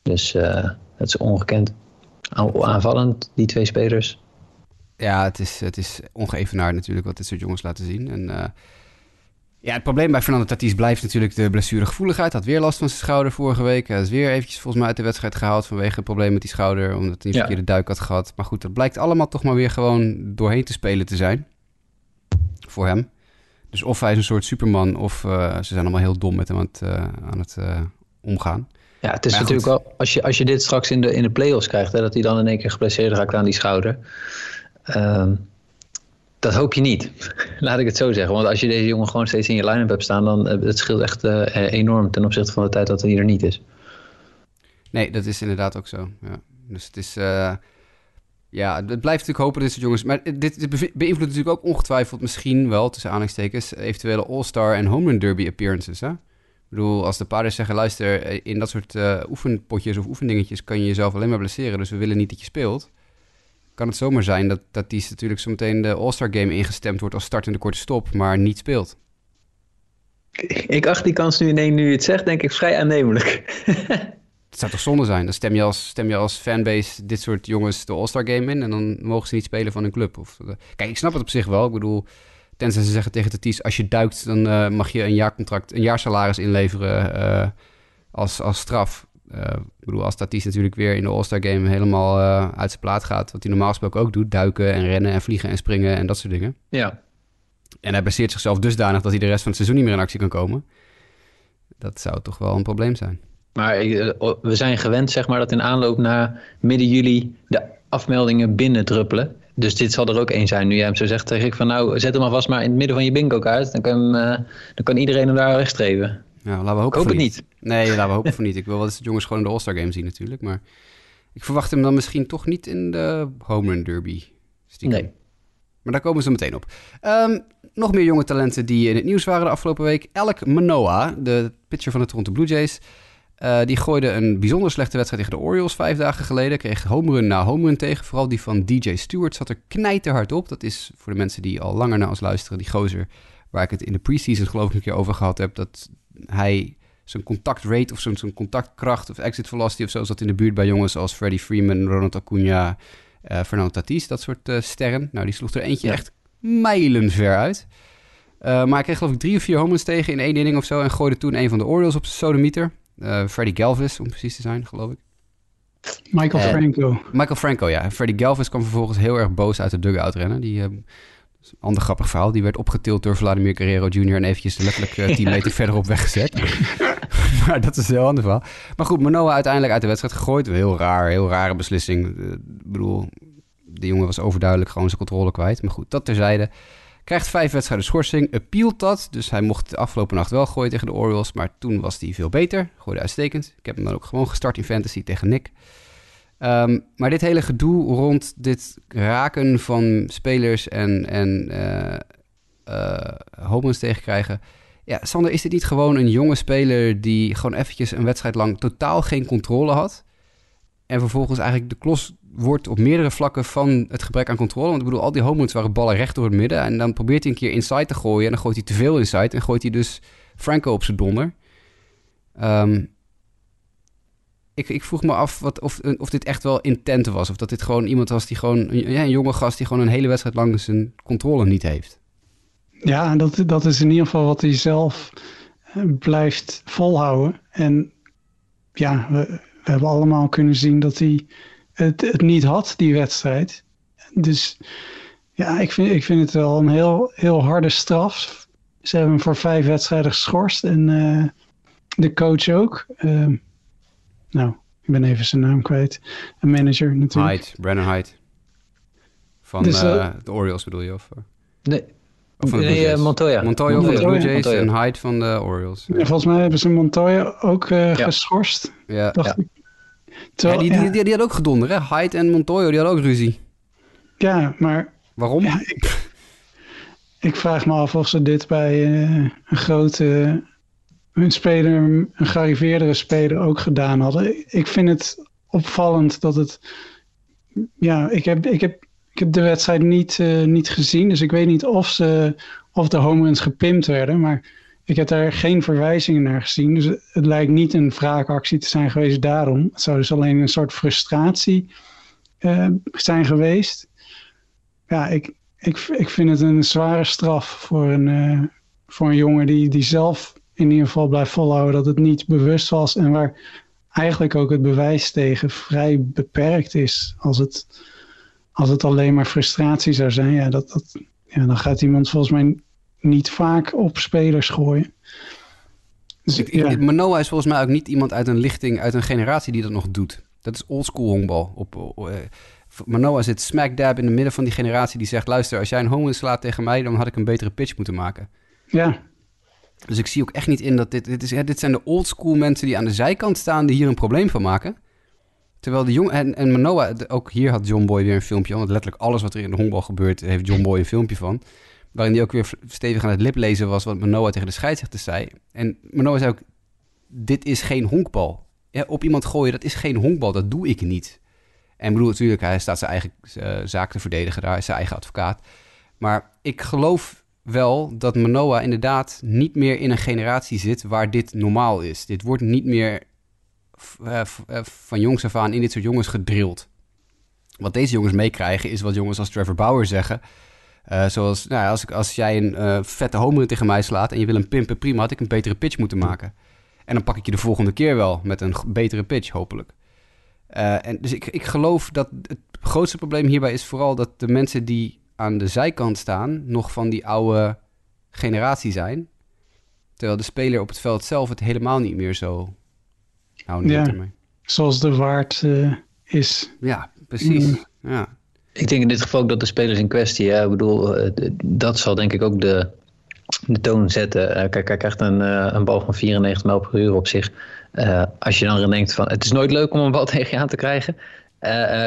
Dus dat is ongekend. Aanvallend, die twee spelers. Ja, het is, het is ongeëvenaard natuurlijk wat dit soort jongens laten zien. En uh, ja, het probleem bij Fernando Tatis blijft natuurlijk de blessuregevoeligheid. Had weer last van zijn schouder vorige week. Hij is weer eventjes volgens mij uit de wedstrijd gehaald vanwege het probleem met die schouder. Omdat hij een verkeerde duik had gehad. Maar goed, dat blijkt allemaal toch maar weer gewoon doorheen te spelen te zijn. Voor hem. Dus of hij is een soort superman of uh, ze zijn allemaal heel dom met hem aan het, uh, aan het omgaan. Ja, het is natuurlijk wel, als je, als je dit straks in de, in de play-offs krijgt, hè, dat hij dan in één keer geblesseerd raakt aan die schouder. Um, dat hoop je niet, laat ik het zo zeggen. Want als je deze jongen gewoon steeds in je line-up hebt staan, dan het scheelt echt uh, enorm ten opzichte van de tijd dat hij er niet is. Nee, dat is inderdaad ook zo. Ja. Dus het is, ja, het blijft natuurlijk hopen dit soort jongens. Maar dit, beïnvloedt natuurlijk ook ongetwijfeld misschien wel, tussen aanhalingstekens, eventuele All-Star en Home Run Derby appearances, hè? Ik bedoel, als de paarden zeggen, luister, eh, in dat soort oefenpotjes of oefendingetjes kan je jezelf alleen maar blesseren, dus we willen niet dat je speelt. Kan het zomaar zijn dat, dat die natuurlijk zo meteen de All-Star Game ingestemd wordt als startende korte stop, maar niet speelt. Ik acht die kans nu, nee, nu je het zegt, denk ik vrij aannemelijk. Het zou toch zonde zijn? Dan stem je als, stem je als fanbase dit soort jongens de All-Star Game in... en dan mogen ze niet spelen van hun club. Of, eh, kijk, ik snap het op zich wel. Ik bedoel, tenzij ze zeggen tegen Tatis... als je duikt, dan uh, mag je een jaarcontract, een jaarsalaris inleveren uh, als, als straf. Ik bedoel, als Tatis natuurlijk weer in de All-Star Game helemaal uit zijn plaat gaat... wat hij normaal gesproken ook doet, duiken en rennen en vliegen en springen en dat soort dingen. Ja. En hij baseert zichzelf dusdanig dat hij de rest van het seizoen niet meer in actie kan komen. Dat zou toch wel een probleem zijn. Maar we zijn gewend, zeg maar, dat in aanloop naar midden juli de afmeldingen binnendruppelen. Dus dit zal er ook één zijn. Nu jij hem zo zegt, zeg ik van nou, zet hem alvast maar in het midden van je bingo kaart. Dan kan, uh, dan kan iedereen hem daar wegstreven. Ja, laten we hopen ik hoop het niet. Nee, laten we hopen voor niet. Ik wil wel eens de jongens gewoon in de All-Star Game zien natuurlijk. Maar ik verwacht hem dan misschien toch niet in de Home Run Derby. Stiekem. Nee. Maar daar komen ze meteen op. Um, nog meer jonge talenten die in het nieuws waren de afgelopen week. Elk Manoa, de pitcher van de Toronto Blue Jays... Uh, die gooide een bijzonder slechte wedstrijd tegen de Orioles vijf dagen geleden. Kreeg homerun na homerun tegen. Vooral die van DJ Stewart zat er knijterhard op. Dat is voor de mensen die al langer naar ons luisteren, die gozer... waar ik het in de preseason geloof ik een keer over gehad heb... dat hij zijn contactrate of zijn, zijn contactkracht of exit velocity of zo... zat in de buurt bij jongens als Freddie Freeman, Ronald Acuna... Uh, Fernando Tatis, dat soort uh, sterren. Nou, die sloeg er eentje ja. echt mijlenver uit. Uh, maar hij kreeg geloof ik drie of vier homers tegen in één inning of zo... en gooide toen een van de Orioles op zijn sodemieter. Uh, Freddie Galvis, om precies te zijn, geloof ik. Michael Franco. Michael Franco, ja. Freddie Galvis kwam vervolgens heel erg boos uit de dugout rennen. Die, uh, een ander grappig verhaal. Die werd opgetild door Vladimir Guerrero Jr. en eventjes letterlijk uh, 10 meter verderop weggezet. maar dat is een heel ander verhaal. Maar goed, Manoa uiteindelijk uit de wedstrijd gegooid. Heel raar, heel rare beslissing. Ik bedoel, de jongen was overduidelijk gewoon zijn controle kwijt. Maar goed, dat terzijde. Krijgt vijf wedstrijden schorsing, appealt dat. Dus hij mocht de afgelopen nacht wel gooien tegen de Orioles. Maar toen was hij veel beter. Gooide uitstekend. Ik heb hem dan ook gewoon gestart in fantasy tegen Nick. Um, maar dit hele gedoe rond dit raken van spelers en, en uh, uh, homos tegenkrijgen. Ja, Sander, is dit niet gewoon een jonge speler die gewoon eventjes een wedstrijd lang totaal geen controle had? En vervolgens eigenlijk de klos wordt op meerdere vlakken van het gebrek aan controle. Want ik bedoel, al die homeruns waren ballen recht door het midden. En dan probeert hij een keer inside te gooien. En dan gooit hij te veel inside. En gooit hij dus Franco op zijn donder. Um, ik, ik vroeg me af wat, of, of dit echt wel intent was. Of dat dit gewoon iemand was die gewoon... Ja, een jonge gast die gewoon een hele wedstrijd lang zijn controle niet heeft. Ja, dat, dat is in ieder geval wat hij zelf eh, blijft volhouden. En ja, we, we hebben allemaal kunnen zien dat hij het, het niet had, die wedstrijd. Dus ja, ik vind, ik vind het wel een heel, heel harde straf. Ze hebben hem voor vijf wedstrijden geschorst en uh, de coach ook. Uh, nou, ik ben even zijn naam kwijt. Een manager natuurlijk. Hyde, Brennan Hyde. Van dus, uh, de Orioles bedoel je? Of, nee. Of van nee, Montoya. Montoya, Montoya van de Blue Jays Montoya. en Hyde van de Orioles. Ja. volgens mij hebben ze Montoya ook uh, ja. geschorst. Ja. ja. Terwijl, ja, die, die, die, die, had ook gedonder, hè? Hyde en Montoya, die hadden ook ruzie. Ja, maar... Waarom? Ja, ik, ik, vraag me af of ze dit bij uh, een grote... Een speler, een gearriveerdere speler ook gedaan hadden. Ik vind het opvallend dat het... Ja, ik heb, ik heb, ik heb de wedstrijd niet, uh, niet gezien. Dus ik weet niet of, ze, of de home runs gepimpt werden. Maar ik heb daar geen verwijzingen naar gezien. Dus het lijkt niet een wraakactie te zijn geweest daarom. Het zou dus alleen een soort frustratie uh, zijn geweest. Ja, ik, ik, ik vind het een zware straf voor een, uh, voor een jongen die, die zelf in ieder geval blijft volhouden dat het niet bewust was. En waar eigenlijk ook het bewijs tegen vrij beperkt is. Als het, als het alleen maar frustratie zou zijn, ja, dat, dat, ja, dan gaat iemand volgens mij niet vaak op spelers gooien. Dus, ik, ja. Manoa is volgens mij ook niet iemand uit een lichting, uit een generatie die dat nog doet. Dat is oldschool honkbal. Op, op, uh, Manoa zit smack dab in het midden van die generatie die zegt... luister, als jij een home slaat tegen mij... dan had ik een betere pitch moeten maken. Ja. Dus ik zie ook echt niet in dat dit... Dit, is, dit zijn de oldschool mensen die aan de zijkant staan... die hier een probleem van maken. Terwijl de jongen... En, en Manoa, ook hier had John Boy weer een filmpje... want letterlijk alles wat er in de honkbal gebeurt... heeft John Boy een filmpje van waarin hij ook weer stevig aan het liplezen was wat Manoa tegen de scheidsrechter zei. En Manoa zei ook, dit is geen honkbal. Op iemand gooien, dat is geen honkbal, dat doe ik niet. En bedoel, natuurlijk, hij staat zijn eigen uh, zaak te verdedigen daar, is zijn eigen advocaat. Maar ik geloof wel dat Manoa inderdaad niet meer in een generatie zit waar dit normaal is. Dit wordt niet meer uh, van jongs af aan in dit soort jongens gedrild. Wat deze jongens meekrijgen is wat jongens als Trevor Bauer zeggen. Uh, zoals, nou ja, als, ik, als jij een vette homer tegen mij slaat en je wil een pimpen, prima, had ik een betere pitch moeten maken. En dan pak ik je de volgende keer wel met een betere pitch, hopelijk. En dus ik, ik geloof dat het grootste probleem hierbij is vooral dat de mensen die aan de zijkant staan nog van die oude generatie zijn. Terwijl de speler op het veld zelf het helemaal niet meer zo nou, ja, zoals de waard is. Ja, precies. Mm. Ja. Ik denk in dit geval ook dat de spelers in kwestie, ja, ik bedoel, dat zal denk ik ook de, de toon zetten. Uh, kijk, hij krijgt een, uh, een bal van 94 mijl per uur op zich. Uh, als je dan denkt van, het is nooit leuk om een bal tegen je aan te krijgen.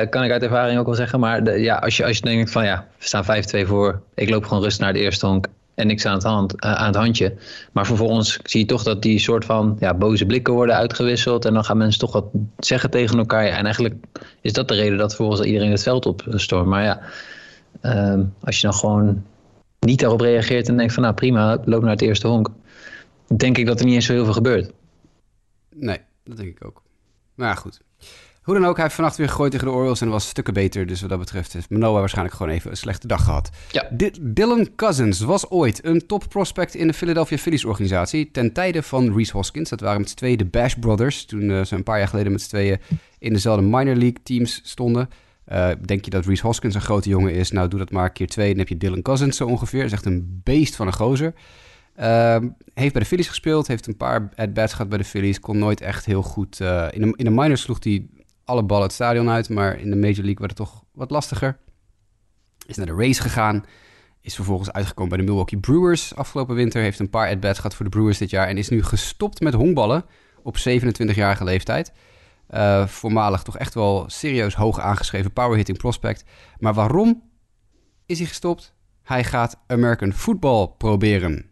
Kan ik uit ervaring ook wel zeggen. Maar ja, als, je, als je denkt van, ja, we staan 5-2 voor. Ik loop gewoon rustig naar de eerste honk en niks aan het, hand, aan het handje. Maar vervolgens zie je toch dat die soort van ja, boze blikken worden uitgewisseld. En dan gaan mensen toch wat zeggen tegen elkaar. En eigenlijk is dat de reden dat vervolgens iedereen het veld opstormt. Maar ja, ehm, als je dan gewoon niet daarop reageert en denkt van nou prima, loop naar het eerste honk. Denk ik dat er niet eens zo heel veel gebeurt. Nee, dat denk ik ook. Maar ja, goed. Hoe dan ook, hij heeft vannacht weer gegooid tegen de Orioles en was stukken beter. Dus wat dat betreft heeft Manoa waarschijnlijk gewoon even een slechte dag gehad. Ja. Dylan Cousins was ooit een top prospect in de Philadelphia Phillies organisatie. Ten tijde van Reese Hoskins. Dat waren met z'n tweeën de Bash Brothers. Toen uh, ze een paar jaar geleden met z'n tweeën in dezelfde minor league teams stonden. Uh, denk je dat Reese Hoskins een grote jongen is? Nou, doe dat maar keer twee. Dan heb je Dylan Cousins zo ongeveer. Dat is echt een beest van een gozer. Uh, heeft bij de Phillies gespeeld. Heeft een paar at-bats gehad bij de Phillies. Kon nooit echt heel goed... Uh, in, de, in de minors sloeg hij alle ballen het stadion uit. Maar in de Major League werd het toch wat lastiger. Is naar de race gegaan. Is vervolgens uitgekomen bij de Milwaukee Brewers afgelopen winter. Heeft een paar at-bats gehad voor de Brewers dit jaar. En is nu gestopt met honkballen op 27-jarige leeftijd. Uh, voormalig toch echt wel serieus hoog aangeschreven powerhitting prospect. Maar waarom is hij gestopt? Hij gaat American football proberen.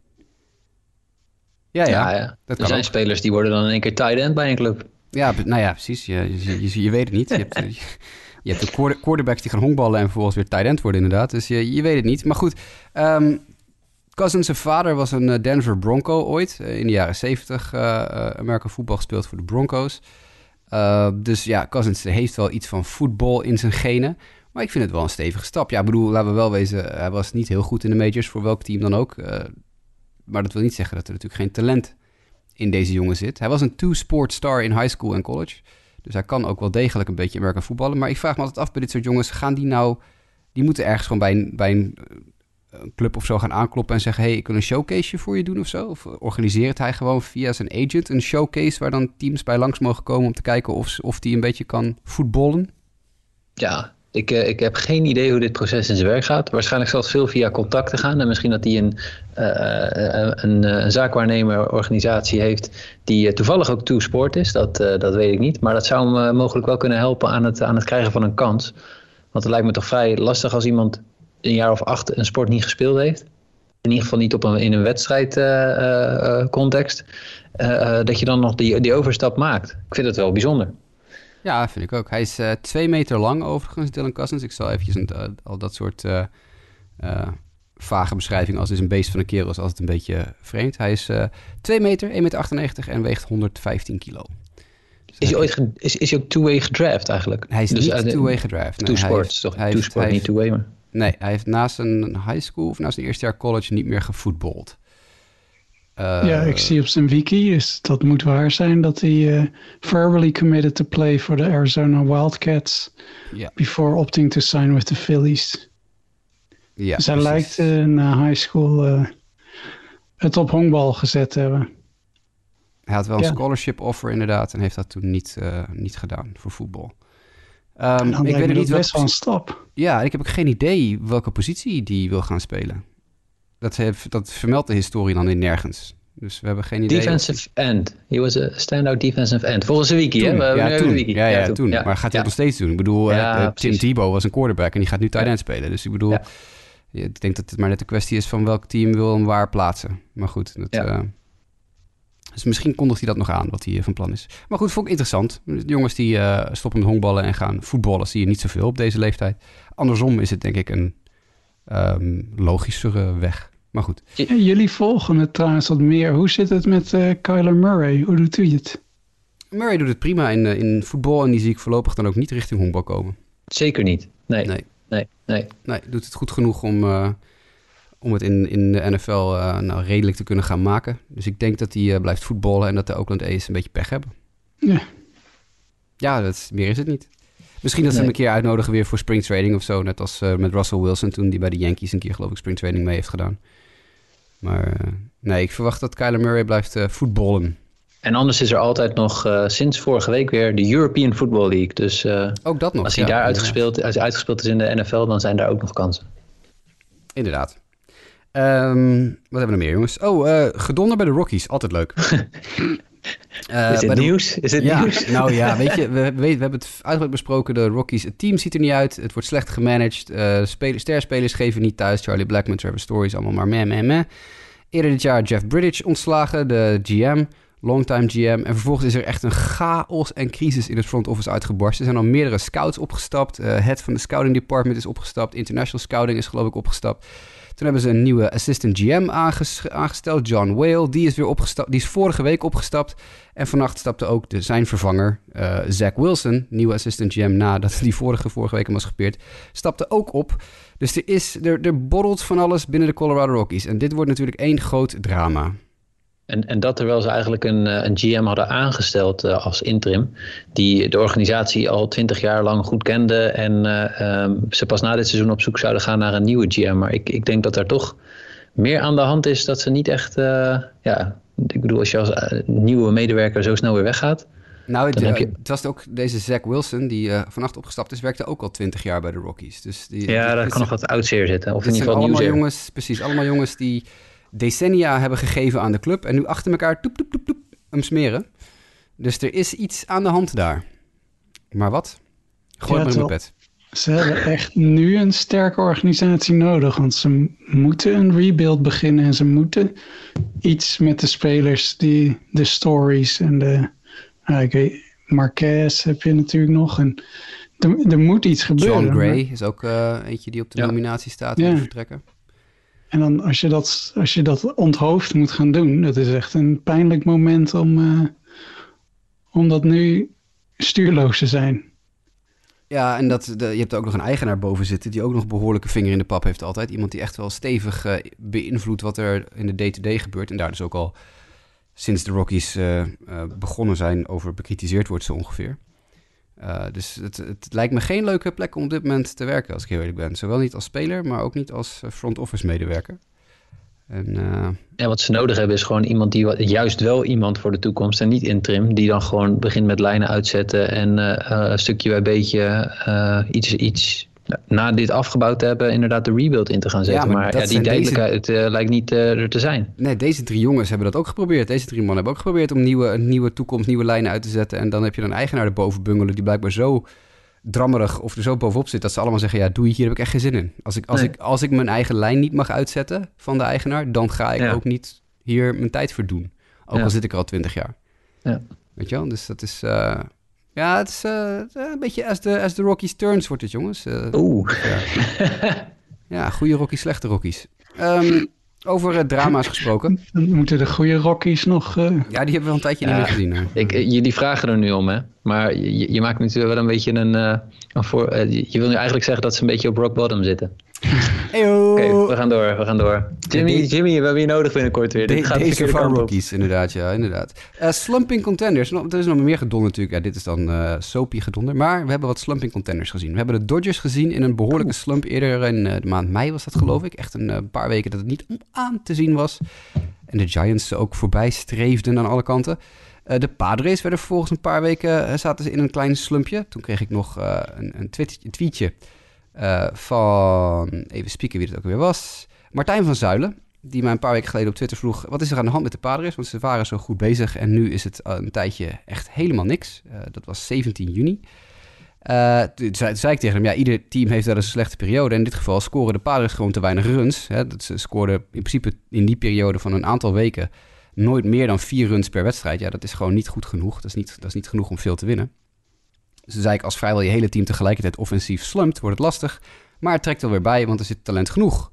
Ja, ja. ja, ja. er zijn ook. spelers die worden dan in één keer tight end bij een club. Ja, nou ja, precies. Je, je, je, weet het niet. Je hebt, je hebt de quarterbacks die gaan honkballen en vervolgens weer tight end worden inderdaad. Dus je, je weet het niet. Maar goed, um, Cousins' vader was een Denver Bronco ooit. In de jaren 70 uh, American voetbal gespeeld voor de Broncos. Dus ja, Cousins heeft wel iets van voetbal in zijn genen. Maar ik vind het wel een stevige stap. Ja, ik bedoel, laten we wel wezen, hij was niet heel goed in de majors, voor welk team dan ook. Maar dat wil niet zeggen dat er natuurlijk geen talent in deze jongen zit. Hij was een two-sport star in high school en college. Dus hij kan ook wel degelijk een beetje Amerika voetballen. Maar ik vraag me altijd af bij dit soort jongens, gaan die nou... Die moeten ergens gewoon bij een, bij een een club of zo gaan aankloppen en zeggen: hey, ik wil een showcase voor je doen of zo? Of organiseert hij gewoon via zijn agent een showcase waar dan teams bij langs mogen komen om te kijken of, of die een beetje kan voetballen? Ja, ik, uh, ik heb geen idee hoe dit proces in zijn werk gaat. Waarschijnlijk zal het veel via contacten gaan. En misschien dat hij een, uh, een, een, zaakwaarnemer organisatie heeft die toevallig ook toe sport is. Dat, dat weet ik niet. Maar dat zou hem mogelijk wel kunnen helpen aan het, aan het krijgen van een kans. Want het lijkt me toch vrij lastig als iemand een jaar of acht een sport niet gespeeld heeft. In ieder geval niet op een, in een wedstrijdcontext. Uh, dat je dan nog die, die overstap maakt. Ik vind het wel bijzonder. Ja, vind ik ook. Hij is twee meter lang overigens, Dylan Cousins. Ik zal eventjes een, al dat soort vage beschrijvingen als is een beest van een kerel is altijd een beetje vreemd. Hij is 2 meter, 1,98 meter en weegt 115 kilo. Dus is hij, ooit is, is hij ook two-way gedraft eigenlijk? Hij is dus niet two-way gedraft. Nee, two-sport, toch? Two-sport, niet two-way, maar... Nee, hij heeft naast een high school of naast een eerste jaar college niet meer gevoetbald. Uh, ja, ik zie op zijn wiki, dus dat moet waar zijn, dat hij uh, verbally committed to play for the Arizona Wildcats yeah. before opting to sign with the Phillies. Ja, dus hij precies. lijkt uh, na high school het op honkbal gezet te hebben. Hij had wel een scholarship offer inderdaad en heeft dat toen niet, niet gedaan voor voetbal. Um, ik weet niet best wel een stap. Ja, ik heb ook geen idee welke positie die wil gaan spelen. Dat, heeft, dat vermeldt de historie dan in nergens. Dus we hebben geen idee. Defensive end. He was a standout defensive end. Volgens de wiki, toen, hè? Ja, toen. Wiki. Ja, ja, ja, toen. Ja. Maar gaat hij ja. nog steeds doen? Ik bedoel, uh, Tim Tebow was een quarterback en die gaat nu tight end spelen. Dus ik bedoel, ik denk dat het maar net een kwestie is van welk team wil hem waar plaatsen. Maar goed, dat, uh, Dus misschien kondigt hij dat nog aan, wat hij van plan is. Maar goed, vond ik interessant. De jongens die uh, stoppen met honkballen en gaan voetballen, zie je niet zoveel op deze leeftijd. Andersom is het denk ik een um, logischere weg. Maar goed. jullie volgen het trouwens wat meer. Hoe zit het met uh, Kyler Murray? Hoe doet hij het? Murray doet het prima in, uh, in voetbal en die zie ik voorlopig dan ook niet richting honkbal komen. Zeker niet. Nee. Nee. Nee. Nee. nee doet het goed genoeg om, uh, om het in, in de NFL nou, redelijk te kunnen gaan maken. Dus ik denk dat hij blijft voetballen en dat de Oakland A's een beetje pech hebben. Ja. Ja, dat, meer is het niet. Misschien dat ze hem een keer uitnodigen weer voor spring training of zo. Net als uh, met Russell Wilson toen die bij de Yankees een keer geloof ik spring training mee heeft gedaan. Maar uh, nee, ik verwacht dat Kyler Murray blijft uh, voetballen. En anders is er altijd nog sinds vorige week weer de European Football League. Dus ook dat nog. Als hij ja, daar uitgespeeld, als hij uitgespeeld is in de NFL, dan zijn daar ook nog kansen. Inderdaad. Um, wat hebben we nog meer, jongens? Oh, gedonder bij de Rockies. Altijd leuk. Uh, is het nieuws? Is het ja, nieuws? Nou ja, weet je, we, we, we, hebben het uitgebreid besproken. De Rockies, het team ziet er niet uit. Het wordt slecht gemanaged. Uh, spelers, sterspelers geven niet thuis. Charlie Blackman, Trevor Story allemaal maar meh, meh, meh. Eerder dit jaar Jeff Bridge ontslagen, de GM, longtime GM. En vervolgens is er echt een chaos en crisis in het front office uitgebarsten. Er zijn al meerdere scouts opgestapt. Uh, head van de scouting department is opgestapt. International scouting is geloof ik opgestapt. Toen hebben ze een nieuwe assistant GM aangesteld, John Whale. Die is weer opgestapt. Die is vorige week opgestapt. En vannacht stapte ook de, zijn vervanger, uh, Zach Wilson, nieuwe assistant GM, nadat die vorige, vorige week hem was gepeerd, stapte ook op. Dus er, is, er, er borrelt van alles binnen de Colorado Rockies. En dit wordt natuurlijk één groot drama. En, en dat terwijl ze eigenlijk een, eh, een GM hadden aangesteld uh, als interim, die de organisatie al twintig jaar lang goed kende en uh, um, ze pas na dit seizoen op zoek zouden gaan naar een nieuwe GM. Maar ik, ik denk dat er toch meer aan de hand is dat ze niet echt, uh, ja, ik bedoel, als je als nieuwe medewerker zo snel weer weggaat. Nou, het, je... het was ook deze Zach Wilson, die vannacht opgestapt is, werkte ook al twintig jaar bij de Rockies. Dus die, ja, daar kan nog wat oudseer zitten. Of in ieder geval allemaal jongens, precies, allemaal jongens die decennia hebben gegeven aan de club en nu achter elkaar toep, toep, toep, toep, hem smeren. Dus er is iets aan de hand daar. Maar wat? Gooi ja, maar in mijn pet. Ze hebben echt nu een sterke organisatie nodig, want ze moeten een rebuild beginnen en ze moeten iets met de spelers, die, de stories en de, ik weet, Marquez heb je natuurlijk nog en er, er moet iets gebeuren. John Gray is ook uh, eentje die op de ja. nominatie staat om ja. te vertrekken. En dan als je, dat, als je dat onthoofd moet gaan doen, dat is echt een pijnlijk moment om, uh, om dat nu stuurloos te zijn. Ja, en dat, de, je hebt ook nog een eigenaar boven zitten die ook nog behoorlijke vinger in de pap heeft altijd. Iemand die echt wel stevig uh, beïnvloedt wat er in de day-to-day gebeurt. En daar dus ook al sinds de Rockies uh, begonnen zijn over bekritiseerd wordt zo ongeveer. Uh, dus het, het, lijkt me geen leuke plek om op dit moment te werken, als ik heel eerlijk ben. Zowel niet als speler, maar ook niet als front office medewerker. En. Ja, wat ze nodig hebben is gewoon iemand die juist wel iemand voor de toekomst en niet interim, die dan gewoon begint met lijnen uitzetten en een stukje bij beetje iets, iets na dit afgebouwd te hebben, inderdaad de rebuild in te gaan zetten. Ja, maar, ja, die duidelijkheid deze... lijkt niet er te zijn. Nee, deze drie jongens hebben dat ook geprobeerd. Deze drie mannen hebben ook geprobeerd om nieuwe, nieuwe toekomst, nieuwe lijnen uit te zetten. En dan heb je een eigenaar erboven bungelen die blijkbaar zo drammerig of er zo bovenop zit dat ze allemaal zeggen: Ja, doe je hier heb ik echt geen zin in. Als ik, als, nee. ik, als ik mijn eigen lijn niet mag uitzetten van de eigenaar, dan ga ik ja. ook niet hier mijn tijd voor doen. Ook ja. al zit ik er al twintig jaar. Ja. Weet je wel? Dus dat is. Uh, ja, het is uh, een beetje as the, as the Rockies turns wordt het, jongens. Uh, Oeh. Ja. ja, goede Rockies, slechte Rockies. Um, over uh, drama's gesproken. Dan moeten de goede Rockies nog... Ja, die hebben we al een tijdje niet meer gezien. Hè? Ik, jullie vragen er nu om, hè. Maar je, je maakt natuurlijk wel een beetje een... een voor, je wil nu eigenlijk zeggen dat ze een beetje op rock bottom zitten. Heyo. Oké, okay, we gaan door, we gaan door. Jimmy, Jimmy, we hebben je nodig binnenkort weer. De, dit gaat deze van rookies, inderdaad, ja, inderdaad. Uh, slumping contenders, er is nog meer gedonder natuurlijk. Ja, dit is dan uh, soapy gedonder, maar we hebben wat slumping contenders gezien. We hebben de Dodgers gezien in een behoorlijke slump eerder in uh, de maand mei was dat geloof ik. Echt een paar weken dat het niet om aan te zien was. En de Giants ook voorbij streefden aan alle kanten. Uh, de Padres werden vervolgens een paar weken uh, zaten ze in een klein slumpje. Toen kreeg ik nog uh, een, een, tweet, een tweetje uh, van, even spieken wie het ook weer was, Martijn van Zuilen. Die mij een paar weken geleden op Twitter vroeg, wat is er aan de hand met de Padres? Want ze waren zo goed bezig en nu is het een tijdje echt helemaal niks. Uh, dat was 17 juni. Uh, toen zei, zei, ik tegen hem, ja, ieder team heeft wel eens een slechte periode. In dit geval scoren de Padres gewoon te weinig runs. Hè. Dat ze scoorden in principe in die periode van een aantal weken nooit meer dan vier runs per wedstrijd. Ja, dat is gewoon niet goed genoeg. Dat is niet, dat is niet genoeg om veel te winnen. Zei ik, als vrijwel je hele team tegelijkertijd offensief slumpt, wordt het lastig. Maar het trekt er weer bij, want er zit talent genoeg.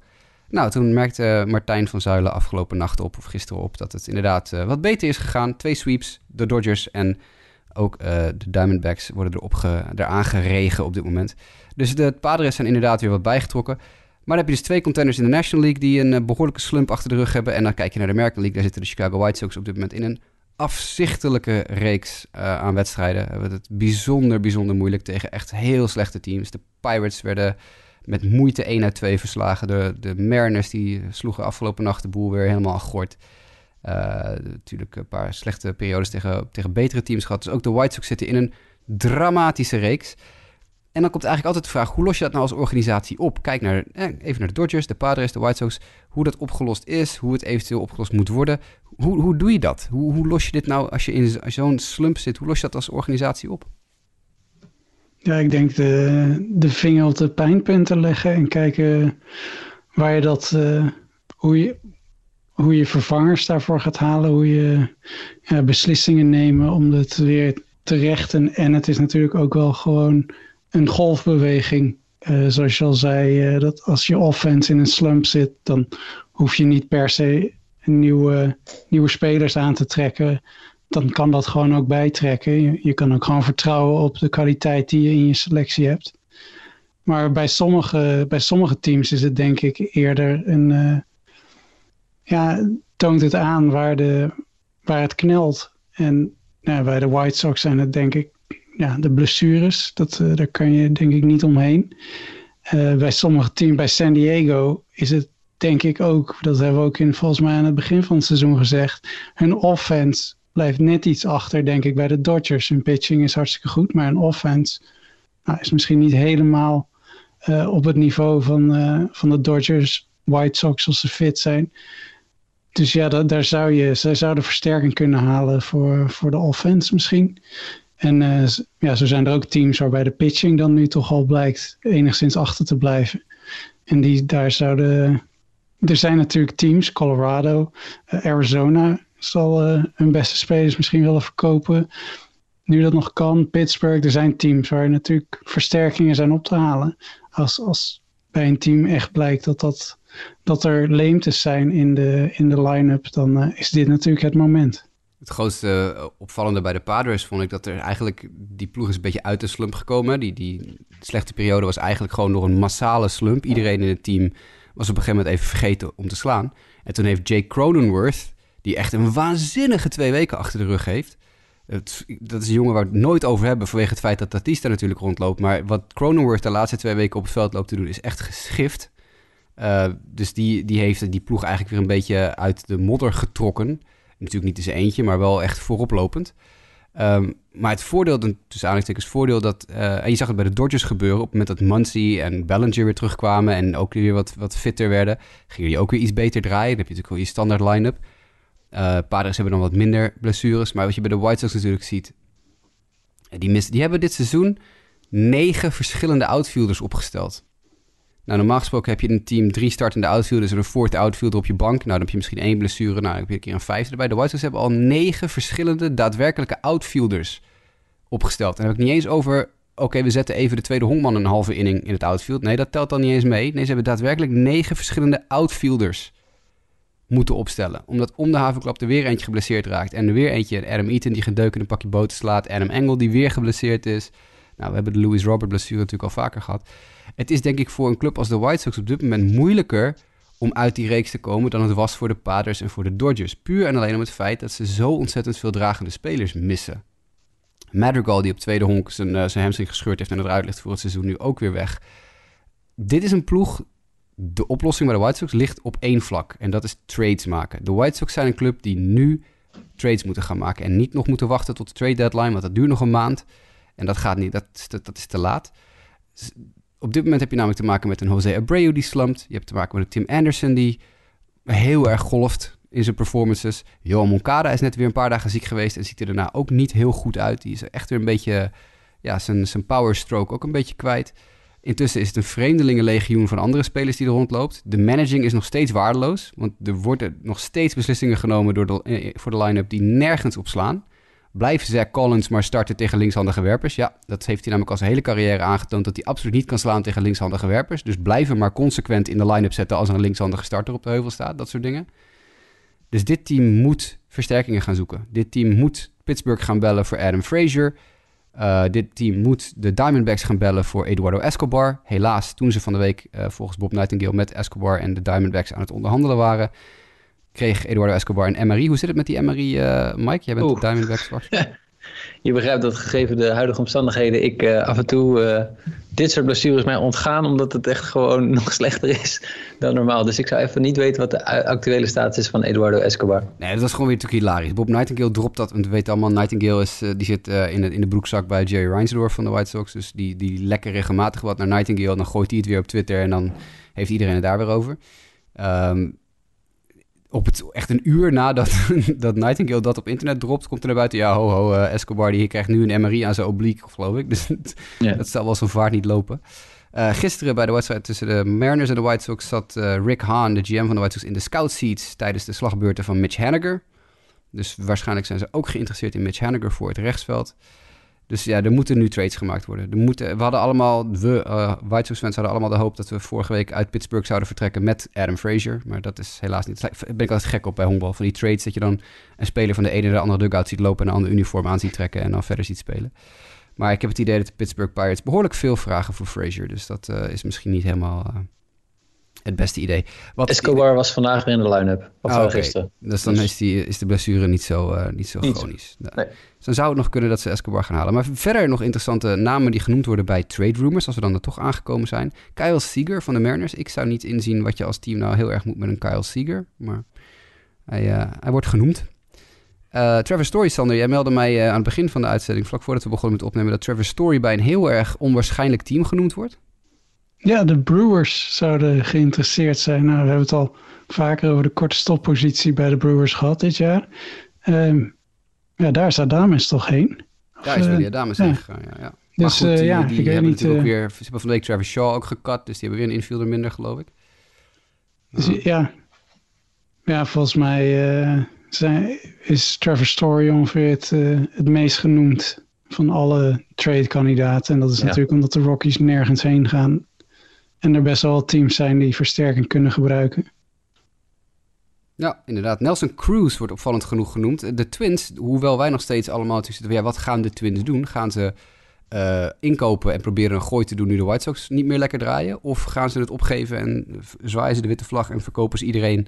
Nou, toen merkte Martijn van Zuilen afgelopen nacht op, of gisteren op, dat het inderdaad uh, wat beter is gegaan. Twee sweeps, de Dodgers en ook uh, de Diamondbacks worden erop ge, eraan geregen op dit moment. Dus de Padres zijn inderdaad weer wat bijgetrokken. Maar dan heb je dus twee contenders in de National League die een uh, behoorlijke slump achter de rug hebben. En dan kijk je naar de American League, daar zitten de Chicago White Sox op dit moment in een afzichtelijke reeks uh, aan wedstrijden. We hebben het bijzonder, bijzonder moeilijk tegen echt heel slechte teams. De Pirates werden met moeite 1 uit 2 verslagen. De, de Mariners die sloegen afgelopen nacht de boel weer helemaal gort. Uh, natuurlijk een paar slechte periodes tegen, tegen betere teams gehad. Dus ook de White Sox zitten in een dramatische reeks. En dan komt eigenlijk altijd de vraag, hoe los je dat nou als organisatie op? Kijk naar, eh, even naar de Dodgers, de Padres, de White Sox. Hoe dat opgelost is, hoe het eventueel opgelost moet worden. Hoe, hoe doe je dat? Hoe, hoe los je dit nou, als je in zo'n slump zit, hoe los je dat als organisatie op? Ja, ik denk de, de vinger op de pijnpunten leggen en kijken waar je dat, uh, hoe, je, hoe je vervangers daarvoor gaat halen, hoe je beslissingen nemen om het weer te rechten. En het is natuurlijk ook wel gewoon een golfbeweging. Uh, zoals je al zei, uh, dat als je offense in een slump zit, dan hoef je niet per se nieuwe, nieuwe spelers aan te trekken. Dan kan dat gewoon ook bijtrekken. Je, je kan ook gewoon vertrouwen op de kwaliteit die je in je selectie hebt. Maar bij sommige, bij sommige teams is het denk ik eerder een. Uh, ja, toont het aan waar, de, waar het knelt. En nou, bij de White Sox zijn het denk ik ja, de blessures. Dat, uh, daar kan je denk ik niet omheen. Uh, bij sommige teams, bij San Diego, is het denk ik ook, dat hebben we ook in, volgens mij aan het begin van het seizoen gezegd, hun offense blijft net iets achter, denk ik, bij de Dodgers. Hun pitching is hartstikke goed, maar hun offense nou, is misschien niet helemaal uh, op het niveau van, uh, van de Dodgers, White Sox als ze fit zijn. Dus ja, dat, daar zou je, zij zouden versterking kunnen halen voor, voor de offense misschien. En uh, ja, zo zijn er ook teams waarbij de pitching dan nu toch al blijkt enigszins achter te blijven. En die daar zouden. Er zijn natuurlijk teams, Colorado, uh, Arizona zal uh, hun beste spelers misschien willen verkopen. Nu dat nog kan, Pittsburgh. Er zijn teams waar natuurlijk versterkingen zijn op te halen. Als, als bij een team echt blijkt dat, dat, dat er leemtes zijn in de, in de line-up, dan is dit natuurlijk het moment. Het grootste opvallende bij de Padres vond ik dat er eigenlijk... Die ploeg is een beetje uit de slump gekomen. Die, die slechte periode was eigenlijk gewoon door een massale slump. Iedereen in het team was op een gegeven moment even vergeten om te slaan. En toen heeft Jake Cronenworth, die echt een waanzinnige twee weken achter de rug heeft... Het, dat is een jongen waar we het nooit over hebben vanwege het feit dat Tatista natuurlijk rondloopt. Maar wat Cronenworth de laatste twee weken op het veld loopt te doen is echt geschift. Uh, dus die, die heeft die ploeg eigenlijk weer een beetje uit de modder getrokken... Natuurlijk niet in zijn eentje, maar wel echt vooroplopend. Um, maar het voordeel, tussen aanhalingstekens voordeel, dat... Uh, en je zag het bij de Dodgers gebeuren. Op het moment dat Muncy en Bellinger weer terugkwamen... en ook weer wat, wat fitter werden... gingen die ook weer iets beter draaien. Dan heb je natuurlijk wel je standaard line-up. Uh, Padres hebben dan wat minder blessures. Maar wat je bij de White Sox natuurlijk ziet... Die, mis, die hebben dit seizoen negen verschillende outfielders opgesteld. Nou, normaal gesproken heb je in een team drie startende outfielders en een fourth outfielder op je bank. Nou, dan heb je misschien één blessure. Nou, dan heb je een keer een vijfde erbij. De White Sox hebben al negen verschillende daadwerkelijke outfielders opgesteld. En dan heb ik niet eens over, oké, we zetten even de tweede honkman een halve inning in het outfield. Nee, dat telt dan niet eens mee. Nee, ze hebben daadwerkelijk negen verschillende outfielders moeten opstellen. Omdat om de havenklap er weer eentje geblesseerd raakt. En er weer eentje, Adam Eaton, die gedeuk in een pakje boter slaat. Adam Engel, die weer geblesseerd is. Nou, we hebben de Louis Robert blessure natuurlijk al vaker gehad. Het is denk ik voor een club als de White Sox op dit moment moeilijker om uit die reeks te komen dan het was voor de Padres en voor de Dodgers. Puur en alleen om het feit dat ze zo ontzettend veel dragende spelers missen. Madrigal, die op tweede honk zijn, uh, zijn hamstring gescheurd heeft en het eruit ligt voor het seizoen, nu ook weer weg. Dit is een ploeg, de oplossing bij de White Sox ligt op één vlak. En dat is trades maken. De White Sox zijn een club die nu trades moeten gaan maken. En niet nog moeten wachten tot de trade deadline, want dat duurt nog een maand. En dat gaat niet, dat te, dat is te laat op dit moment heb je namelijk te maken met een Jose Abreu die slumpt. Je hebt te maken met een Tim Anderson die heel erg golft in zijn performances. Johan Moncada is net weer een paar dagen ziek geweest en ziet er daarna ook niet heel goed uit. Die is echt weer een beetje, ja, zijn, zijn power stroke ook een beetje kwijt. Intussen is het een vreemdelingenlegioen van andere spelers die er rondloopt. De managing is nog steeds waardeloos, want er worden nog steeds beslissingen genomen door de, eh, voor de line-up die nergens op slaan. Blijft Zach Collins maar starten tegen linkshandige werpers? Ja, dat heeft hij namelijk al zijn hele carrière aangetoond dat hij absoluut niet kan slaan tegen linkshandige werpers. Dus blijven maar consequent in de line-up zetten als er een linkshandige starter op de heuvel staat, dat soort dingen. Dus dit team moet versterkingen gaan zoeken. Dit team moet Pittsburgh gaan bellen voor Adam Frazier. Uh, dit team moet de Diamondbacks gaan bellen voor Eduardo Escobar. Helaas, toen ze van de week uh, volgens Bob Nightingale met Escobar en de Diamondbacks aan het onderhandelen waren, kreeg Eduardo Escobar een MRI. Hoe zit het met die MRI, uh, eh, Mike? Jij bent Oeh. de Diamondbacks je begrijpt dat gegeven de huidige omstandigheden ik uh, af en toe uh, dit soort blessures mij ontgaan omdat het echt gewoon nog slechter is dan normaal. Dus ik zou even niet weten wat de actuele status is van Eduardo Escobar. Nee, dat is gewoon weer natuurlijk hilarisch. Bob Nightingale dropt dat, want we weten allemaal, Nightingale is, uh, die zit in, de, in de broekzak bij Jerry Reinsdorf van de White Sox. Dus die, die lekker regelmatig wat naar Nightingale, dan gooit hij het weer op Twitter en dan heeft iedereen het daar weer over. Um, op het, echt een uur nadat dat Nightingale dat op internet dropt, komt er naar buiten. Ja, ho, ho, uh, Escobar die krijgt nu een MRI aan zijn obliek, geloof ik. Dus dat zal wel zo'n vaart niet lopen. Uh, gisteren bij de wedstrijd tussen de Mariners en de White Sox zat uh, Rick Hahn, de GM van de White Sox, in de scout seats tijdens de slagbeurten van Mitch Haniger. Dus waarschijnlijk zijn ze ook geïnteresseerd in Mitch Haniger voor het rechtsveld. Dus ja, er moeten nu trades gemaakt worden. Er moeten, we hadden allemaal, we uh, White Sox fans hadden allemaal de hoop dat we vorige week uit Pittsburgh zouden vertrekken met Adam Frazier. Maar dat is helaas niet. Daar ben ik altijd gek op bij honkbal. Van die trades dat je dan een speler van de ene naar de andere dugout ziet lopen en een ander uniform aan ziet trekken en dan verder ziet spelen. Maar ik heb het idee dat de Pittsburgh Pirates behoorlijk veel vragen voor Frazier. Dus dat uh, is misschien niet helemaal uh, het beste idee. Wat Escobar was vandaag weer in de line-up. Of oh, gisteren. Dus dan dus- is, die, is de blessure niet zo, uh, niet zo niet. chronisch. Nee. Dus dan zou het nog kunnen dat ze Escobar gaan halen. Maar verder nog interessante namen die genoemd worden bij trade rumors, als we dan er toch aangekomen zijn. Kyle Seager van de Mariners. Ik zou niet inzien wat je als team nou heel erg moet met een Kyle Seager, maar hij, uh, hij wordt genoemd. Uh, Trevor Story, Sander, jij meldde mij aan het begin van de uitzending, vlak voordat we begonnen met opnemen, dat Trevor Story bij een heel erg onwaarschijnlijk team genoemd wordt. Ja, de Brewers zouden geïnteresseerd zijn. Nou, we hebben het al vaker over de korte stoppositie bij de Brewers gehad dit jaar. Um, ja, daar is Adames toch heen? Daar is Willy Adames heen gegaan, ja. ja. Dus goed, die, ja, die ik hebben niet, ook weer, ze hebben van de week Travis Shaw ook gekat, dus die hebben weer een infielder minder, geloof ik. Dus, ja. ja, volgens mij uh, zijn, is Trevor Story ongeveer het, uh, het meest genoemd van alle trade-kandidaten. En dat is ja. natuurlijk omdat de Rockies nergens heen gaan en er best wel teams zijn die versterking kunnen gebruiken. Ja, inderdaad. Nelson Cruz wordt opvallend genoeg genoemd. De Twins, hoewel wij nog steeds allemaal tussen ja, wat gaan de Twins doen? Gaan ze uh, inkopen en proberen een gooi te doen nu de White Sox niet meer lekker draaien? Of gaan ze het opgeven en zwaaien ze de witte vlag en verkopen ze iedereen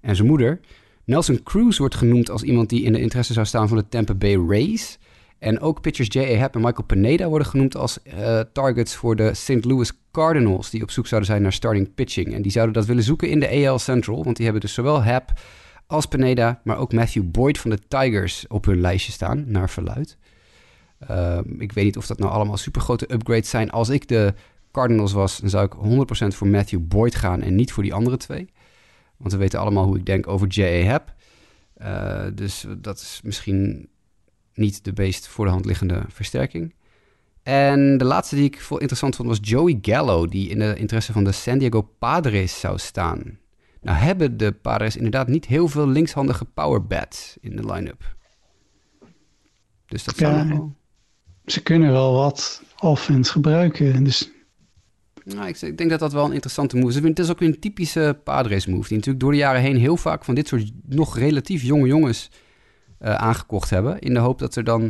en zijn moeder? Nelson Cruz wordt genoemd als iemand die in de interesse zou staan van de Tampa Bay Rays. En ook pitchers J.A. Happ en Michael Pineda worden genoemd als uh, targets voor de St. Louis Cardinals, die op zoek zouden zijn naar starting pitching. En die zouden dat willen zoeken in de AL Central, want die hebben dus zowel Happ als Pineda, maar ook Matthew Boyd van de Tigers op hun lijstje staan, naar verluid. Uh, ik weet niet of dat nou allemaal supergrote upgrades zijn. Als ik de Cardinals was, dan zou ik 100% voor Matthew Boyd gaan en niet voor die andere twee. Want we weten allemaal hoe ik denk over J.A. Happ. Uh, dus dat is misschien niet de meest voor de hand liggende versterking. En de laatste die ik vol interessant vond was Joey Gallo, die in de interesse van de San Diego Padres zou staan. Nou hebben de Padres inderdaad niet heel veel linkshandige powerbats in de line-up. Dus dat ja, wel... Ze kunnen wel wat offense gebruiken. Dus... Nou, ik, ik, denk dat dat wel een interessante move is. Het is ook een typische Padres move. Die natuurlijk door de jaren heen heel vaak van dit soort nog relatief jonge jongens uh, aangekocht hebben. In de hoop dat er dan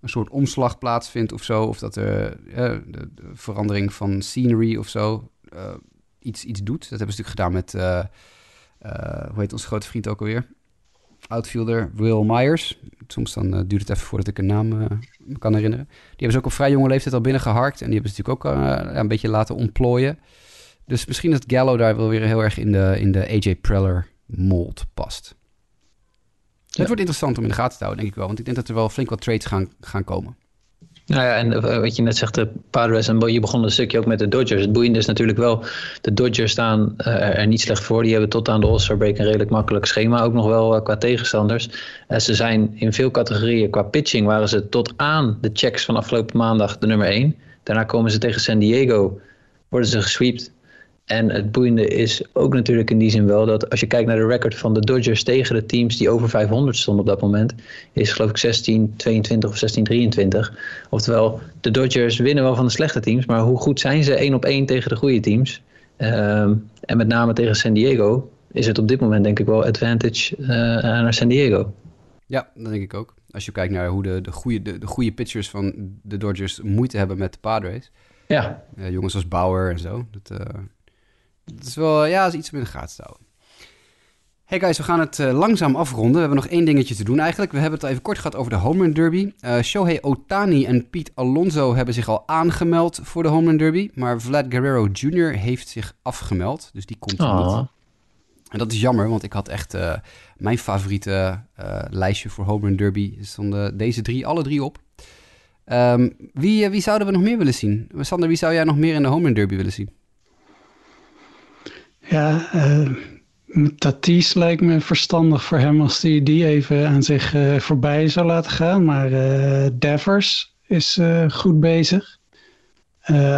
een soort omslag plaatsvindt of zo. Of dat er uh, de, de, verandering van scenery of zo uh, iets, iets doet. Dat hebben ze natuurlijk gedaan met, hoe heet onze grote vriend ook alweer? Outfielder Will Myers. Soms dan duurt het even voordat ik een naam me kan herinneren. Die hebben ze ook op vrij jonge leeftijd al binnengeharkt. En die hebben ze natuurlijk ook een beetje laten ontplooien. Dus misschien dat Gallo daar wel weer heel erg in de, in de AJ Preller mold past. Het wordt interessant om in de gaten te houden, denk ik wel. Want ik denk dat er wel flink wat trades gaan, gaan komen. Nou ja, en eh, wat je net zegt, de Padres en je begon een stukje ook met de Dodgers. Het boeiende is natuurlijk wel, de Dodgers staan uh, er niet slecht voor. Die hebben tot aan de All-Star break een redelijk makkelijk schema, ook nog wel uh, qua tegenstanders. Ze zijn in veel categorieën, qua pitching waren ze tot aan de checks van afgelopen maandag de nummer 1. Daarna komen ze tegen San Diego worden ze gesweept. En het boeiende is ook natuurlijk in die zin wel dat als je kijkt naar de record van de Dodgers tegen de teams die over 500 stonden op dat moment, is geloof ik 16, 22 of 16, 23. Oftewel, de Dodgers winnen wel van de slechte teams, maar hoe goed zijn ze één op één tegen de goede teams? Ehm, en met name tegen San Diego is het op dit moment denk ik wel advantage uh, naar San Diego. Ja, dat denk ik ook. Als je kijkt naar hoe de, de, goede, de, de goede pitchers van de Dodgers moeite hebben met de Padres. Ja. Uh, jongens als Bauer en zo. Dat, uh, dat is wel ja, is iets om in de gaten te houden. Hey guys, we gaan het uh, langzaam afronden. We hebben nog één dingetje te doen eigenlijk. We hebben het al even kort gehad over de Home Run Derby. Uh, Shohei Otani en Piet Alonso hebben zich al aangemeld voor de Home Run Derby. Maar Vlad Guerrero Jr. heeft zich afgemeld. Dus die komt er niet. En dat is jammer, want ik had echt uh, mijn favoriete lijstje voor Home Run Derby. Er stonden deze drie, alle drie op. Um, wie, wie zouden we nog meer willen zien? Sander, wie zou jij nog meer in de Home Run Derby willen zien? Ja, uh, lijkt me verstandig voor hem als hij die, die even aan zich uh, voorbij zou laten gaan. Maar uh, Devers is goed bezig.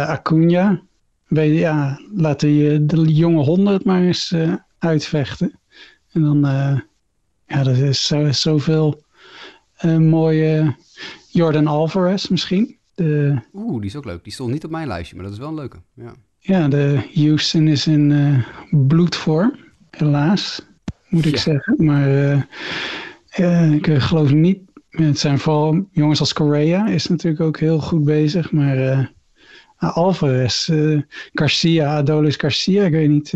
Acuna, weet, ja, laat die, de jonge honden het maar eens uitvechten. En dan, ja, dat is zo, zoveel mooie Jordan Alvarez misschien. De, Oeh, die is ook leuk. Die stond niet op mijn lijstje, maar dat is wel een leuke. Ja. Ja, de Houston is in uh, bloedvorm, helaas, moet ik ja. zeggen. Maar uh, uh, ik geloof niet, het zijn vooral jongens als Correa is natuurlijk ook heel goed bezig. Maar Alvarez, Garcia, Adolis Garcia, ik weet niet.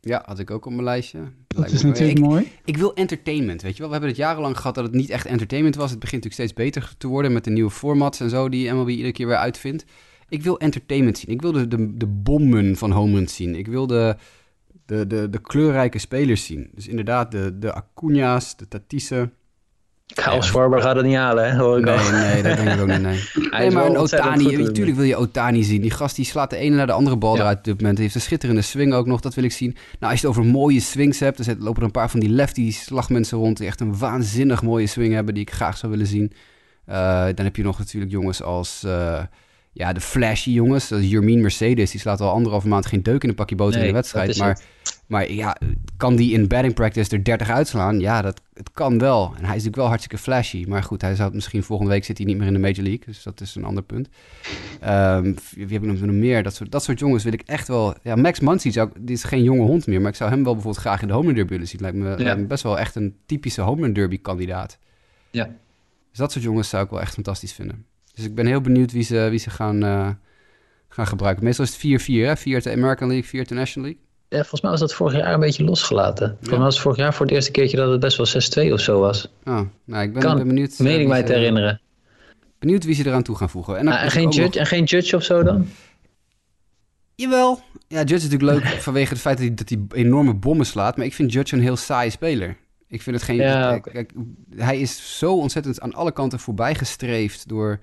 ja, had ik ook op mijn lijstje. Dat is natuurlijk ik, mooi. Ik wil entertainment, weet je wel. We hebben het jarenlang gehad dat het niet echt entertainment was. Het begint natuurlijk steeds beter te worden met de nieuwe formats en zo die MLB iedere keer weer uitvindt. Ik wil entertainment zien. Ik wil de, de, de bommen van home runs zien. Ik wil de, de, de, de kleurrijke spelers zien. Dus inderdaad, de, de Acuña's, de Tatisse. Kyle Schwarber gaat het niet halen, hè? Hoor ik nee, al. nee, dat denk ik ook niet. Nee, nee maar een Otani, natuurlijk wil je Otani zien. Die gast die slaat de ene naar de andere bal ja. eruit op dit moment. Hij heeft een schitterende swing ook nog, dat wil ik zien. Nou, als je het over mooie swings hebt, dan lopen er een paar van die lefty slagmensen rond... die echt een waanzinnig mooie swing hebben, die ik graag zou willen zien. Uh, dan heb je nog natuurlijk jongens als... Uh, ja, de flashy jongens, dat is Jermien Mercedes, die slaat al anderhalve maand geen deuk in een pakje boter nee, in de wedstrijd. Maar, maar ja, kan die in batting practice er 30 uitslaan? Ja, dat het kan wel. En hij is natuurlijk wel hartstikke flashy. Maar goed, hij zou misschien volgende week zit hij niet meer in de Major League. Dus dat is een ander punt. Um, wie heb ik nog meer? Dat soort, dat soort jongens wil ik echt wel... Ja, Max Muncy, zou, die is geen jonge hond meer. Maar ik zou hem wel bijvoorbeeld graag in de home run derby willen zien. Lijkt me, ja. lijkt me best wel echt een typische home run derby kandidaat. Ja. Dus dat soort jongens zou ik wel echt fantastisch vinden. Dus ik ben heel benieuwd wie ze, wie ze gaan, uh, gaan gebruiken. Meestal is het 4-4, hè? 4 de American League, 4 de National League. Ja, volgens mij was dat vorig jaar een beetje losgelaten. Volgens mij was het vorig jaar voor het eerste keertje dat het best wel 6-2 of zo was. Oh, nou, ik ben, kan, ben benieuwd. Meen ik mij te herinneren. Benieuwd wie ze eraan toe gaan voegen. En, dan ah, en, geen, judge, nog... en geen judge of zo dan? Jawel. Ja, Judge is natuurlijk leuk vanwege het feit dat hij, dat hij enorme bommen slaat. Maar ik vind Judge een heel saaie speler. Ik vind het geen... Ja, okay. kijk, hij is zo ontzettend aan alle kanten voorbijgestreefd door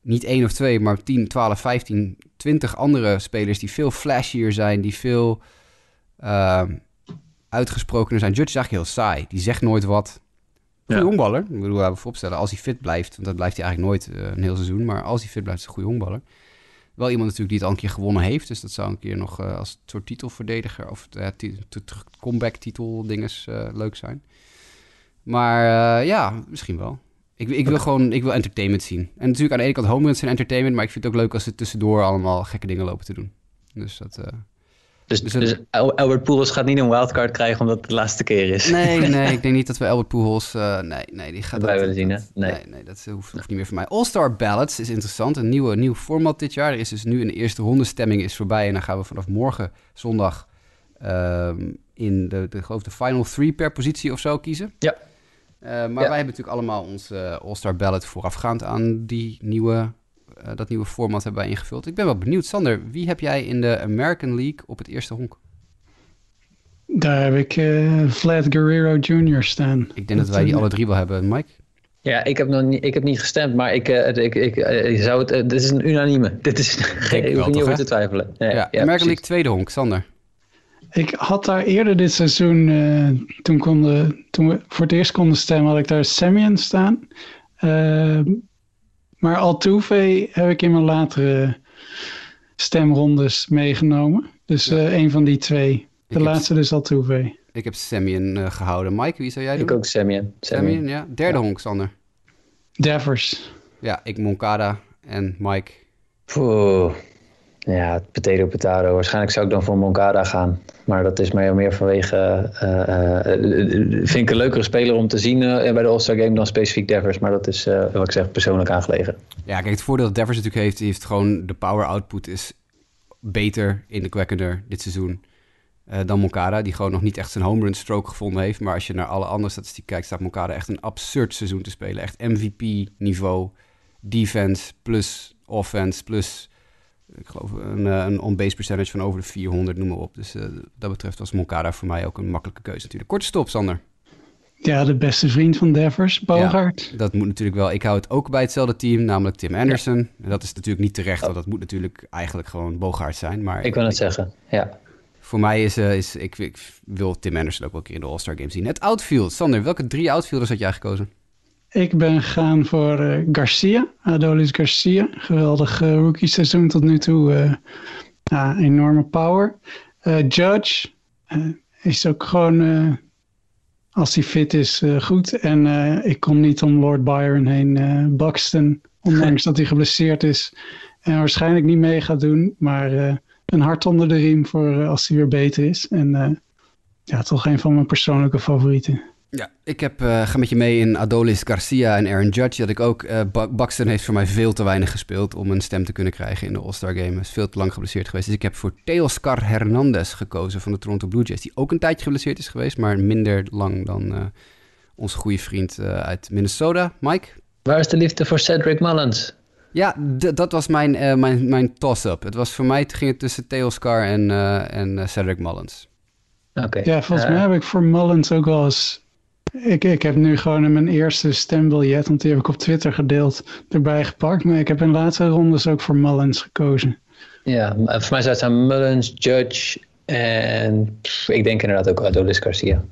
niet één of twee, maar 10, 12, 15, 20 andere spelers die veel flashier zijn, die veel uh, uitgesprokener zijn. Judge is eigenlijk heel saai. Die zegt nooit wat. Goeie ja. honkballer. Ik bedoel, laten we vooropstellen, als hij fit blijft, want dat blijft hij eigenlijk nooit uh, een heel seizoen, maar als hij fit blijft, is hij een goede honkballer. Wel iemand natuurlijk die het al een keer gewonnen heeft, dus dat zou een keer nog uh, als soort titelverdediger of uh, comeback titel dinges leuk zijn. Maar ja, misschien wel. Ik, ik, wil gewoon ik wil entertainment zien. En natuurlijk aan de ene kant home runs zijn entertainment, maar ik vind het ook leuk als ze tussendoor allemaal gekke dingen lopen te doen. Dus dat... Uh, dus, dus, dus Albert Pujols gaat niet een wildcard krijgen omdat het de laatste keer is? Nee, nee, ik denk niet dat we Albert Pujols... Uh, nee, nee, die gaat... Dat wij willen zien, hè? Nee, nee, nee dat hoeft, hoeft, niet meer voor mij. All-Star Ballads is interessant. Een nieuwe, nieuw format dit jaar. Er is dus nu een eerste ronde stemming is voorbij. En dan gaan we vanaf morgen, zondag, um, in de, de, geloof de final three per positie of zo kiezen. Ja. Uh, maar ja. wij hebben natuurlijk allemaal ons uh, All-Star Ballot voorafgaand aan die nieuwe, uh, dat nieuwe format hebben wij ingevuld. Ik ben wel benieuwd. Sander, wie heb jij in de American League op het eerste honk? Daar heb ik Vlad Guerrero Jr. staan. Ik denk dat, dat wij die alle drie wel hebben. Mike? Ja, ik heb nog niet, ik heb niet gestemd, maar ik, ik, ik, ik zou het, dit is een unanieme. Dit is geen, ik hoef niet over te twijfelen. Ja, ja, ja American precies. League tweede honk, Sander. Ik had daar eerder dit seizoen, uh, toen, konden, toen we voor het eerst konden stemmen, had ik daar Semyon staan. Uh, maar Altuve heb ik in mijn latere stemrondes meegenomen. Dus Ja. eh, een van die twee. De laatste dus Altuve. Ik heb Semyon eh, gehouden. Mike, wie zou jij doen? Ik ook Semyon. Semyon. Ja. Derde honk, Sander. Devers. Ja, ik Moncada en Mike. Poeh. Ja, potato potato. Waarschijnlijk zou ik dan voor Moncada gaan. Maar dat is meer, meer vanwege... eh, eh, eh, vind ik een leukere speler om te zien bij de All-Star Game dan specifiek Devers. Maar dat is, wat ik zeg, persoonlijk aangelegen. Ja, kijk, het voordeel dat Devers natuurlijk heeft, heeft gewoon de power output is beter in de Quackender dit seizoen dan Moncada, die gewoon nog niet echt zijn home run stroke gevonden heeft. Maar als je naar alle andere statistieken kijkt, staat Moncada echt een absurd seizoen te spelen. Echt MVP niveau, defense plus offense plus, ik geloof, een, eh, een on-base percentage van over de 400, noem maar op. Dus eh, wat dat betreft was Moncada voor mij ook een makkelijke keuze natuurlijk. Korte stop, Sander. Ja, de beste vriend van Devers, Bogart. Dat moet natuurlijk wel. Ik hou het ook bij hetzelfde team, namelijk Tim Anderson. En dat is natuurlijk niet terecht, want dat moet natuurlijk eigenlijk gewoon Bogaert zijn. Maar Ik wil het zeggen, ja. voor mij is, eh, is ik, ik wil Tim Anderson ook wel een keer in de All-Star Game zien. Het outfield. Sander, welke drie outfielders had jij gekozen? Ik ben gegaan voor eh, Garcia, Adolis Garcia. Geweldig eh, rookie seizoen tot nu toe. eh, enorme power. Judge is ook gewoon, als hij fit is, goed. En ik kom niet om Lord Byron heen. Buxton, ondanks dat hij geblesseerd is. En waarschijnlijk niet mee gaat doen. Maar een hart onder de riem voor als hij weer beter is. En ja, toch een van mijn persoonlijke favorieten. Ja, ik heb, eh, ga met je mee in Adolis Garcia en Aaron Judge. Dat ik ook, eh, Ba- Buxton heeft voor mij veel te weinig gespeeld om een stem te kunnen krijgen in de All-Star Game. Hij is veel te lang geblesseerd geweest. Dus ik heb voor Teoscar Hernandez gekozen van de Toronto Blue Jays. Die ook een tijdje geblesseerd is geweest, maar minder lang dan eh, onze goede vriend eh, uit Minnesota. Mike? Waar is de liefde voor Cedric Mullins? Ja, dat was mijn, eh, mijn, mijn toss-up. Het was voor mij, het ging het tussen Teoscar en, eh, en Cedric Mullins. Oké. Ja, volgens mij heb ik voor Mullins ook wel eens. Ik, ik heb nu gewoon mijn eerste stembiljet, want die heb ik op Twitter gedeeld, erbij gepakt. Maar ik heb in latere rondes ook voor Mullins gekozen. Ja, voor mij zou het zijn Mullins, Judge en ik denk inderdaad ook Adolis Garcia.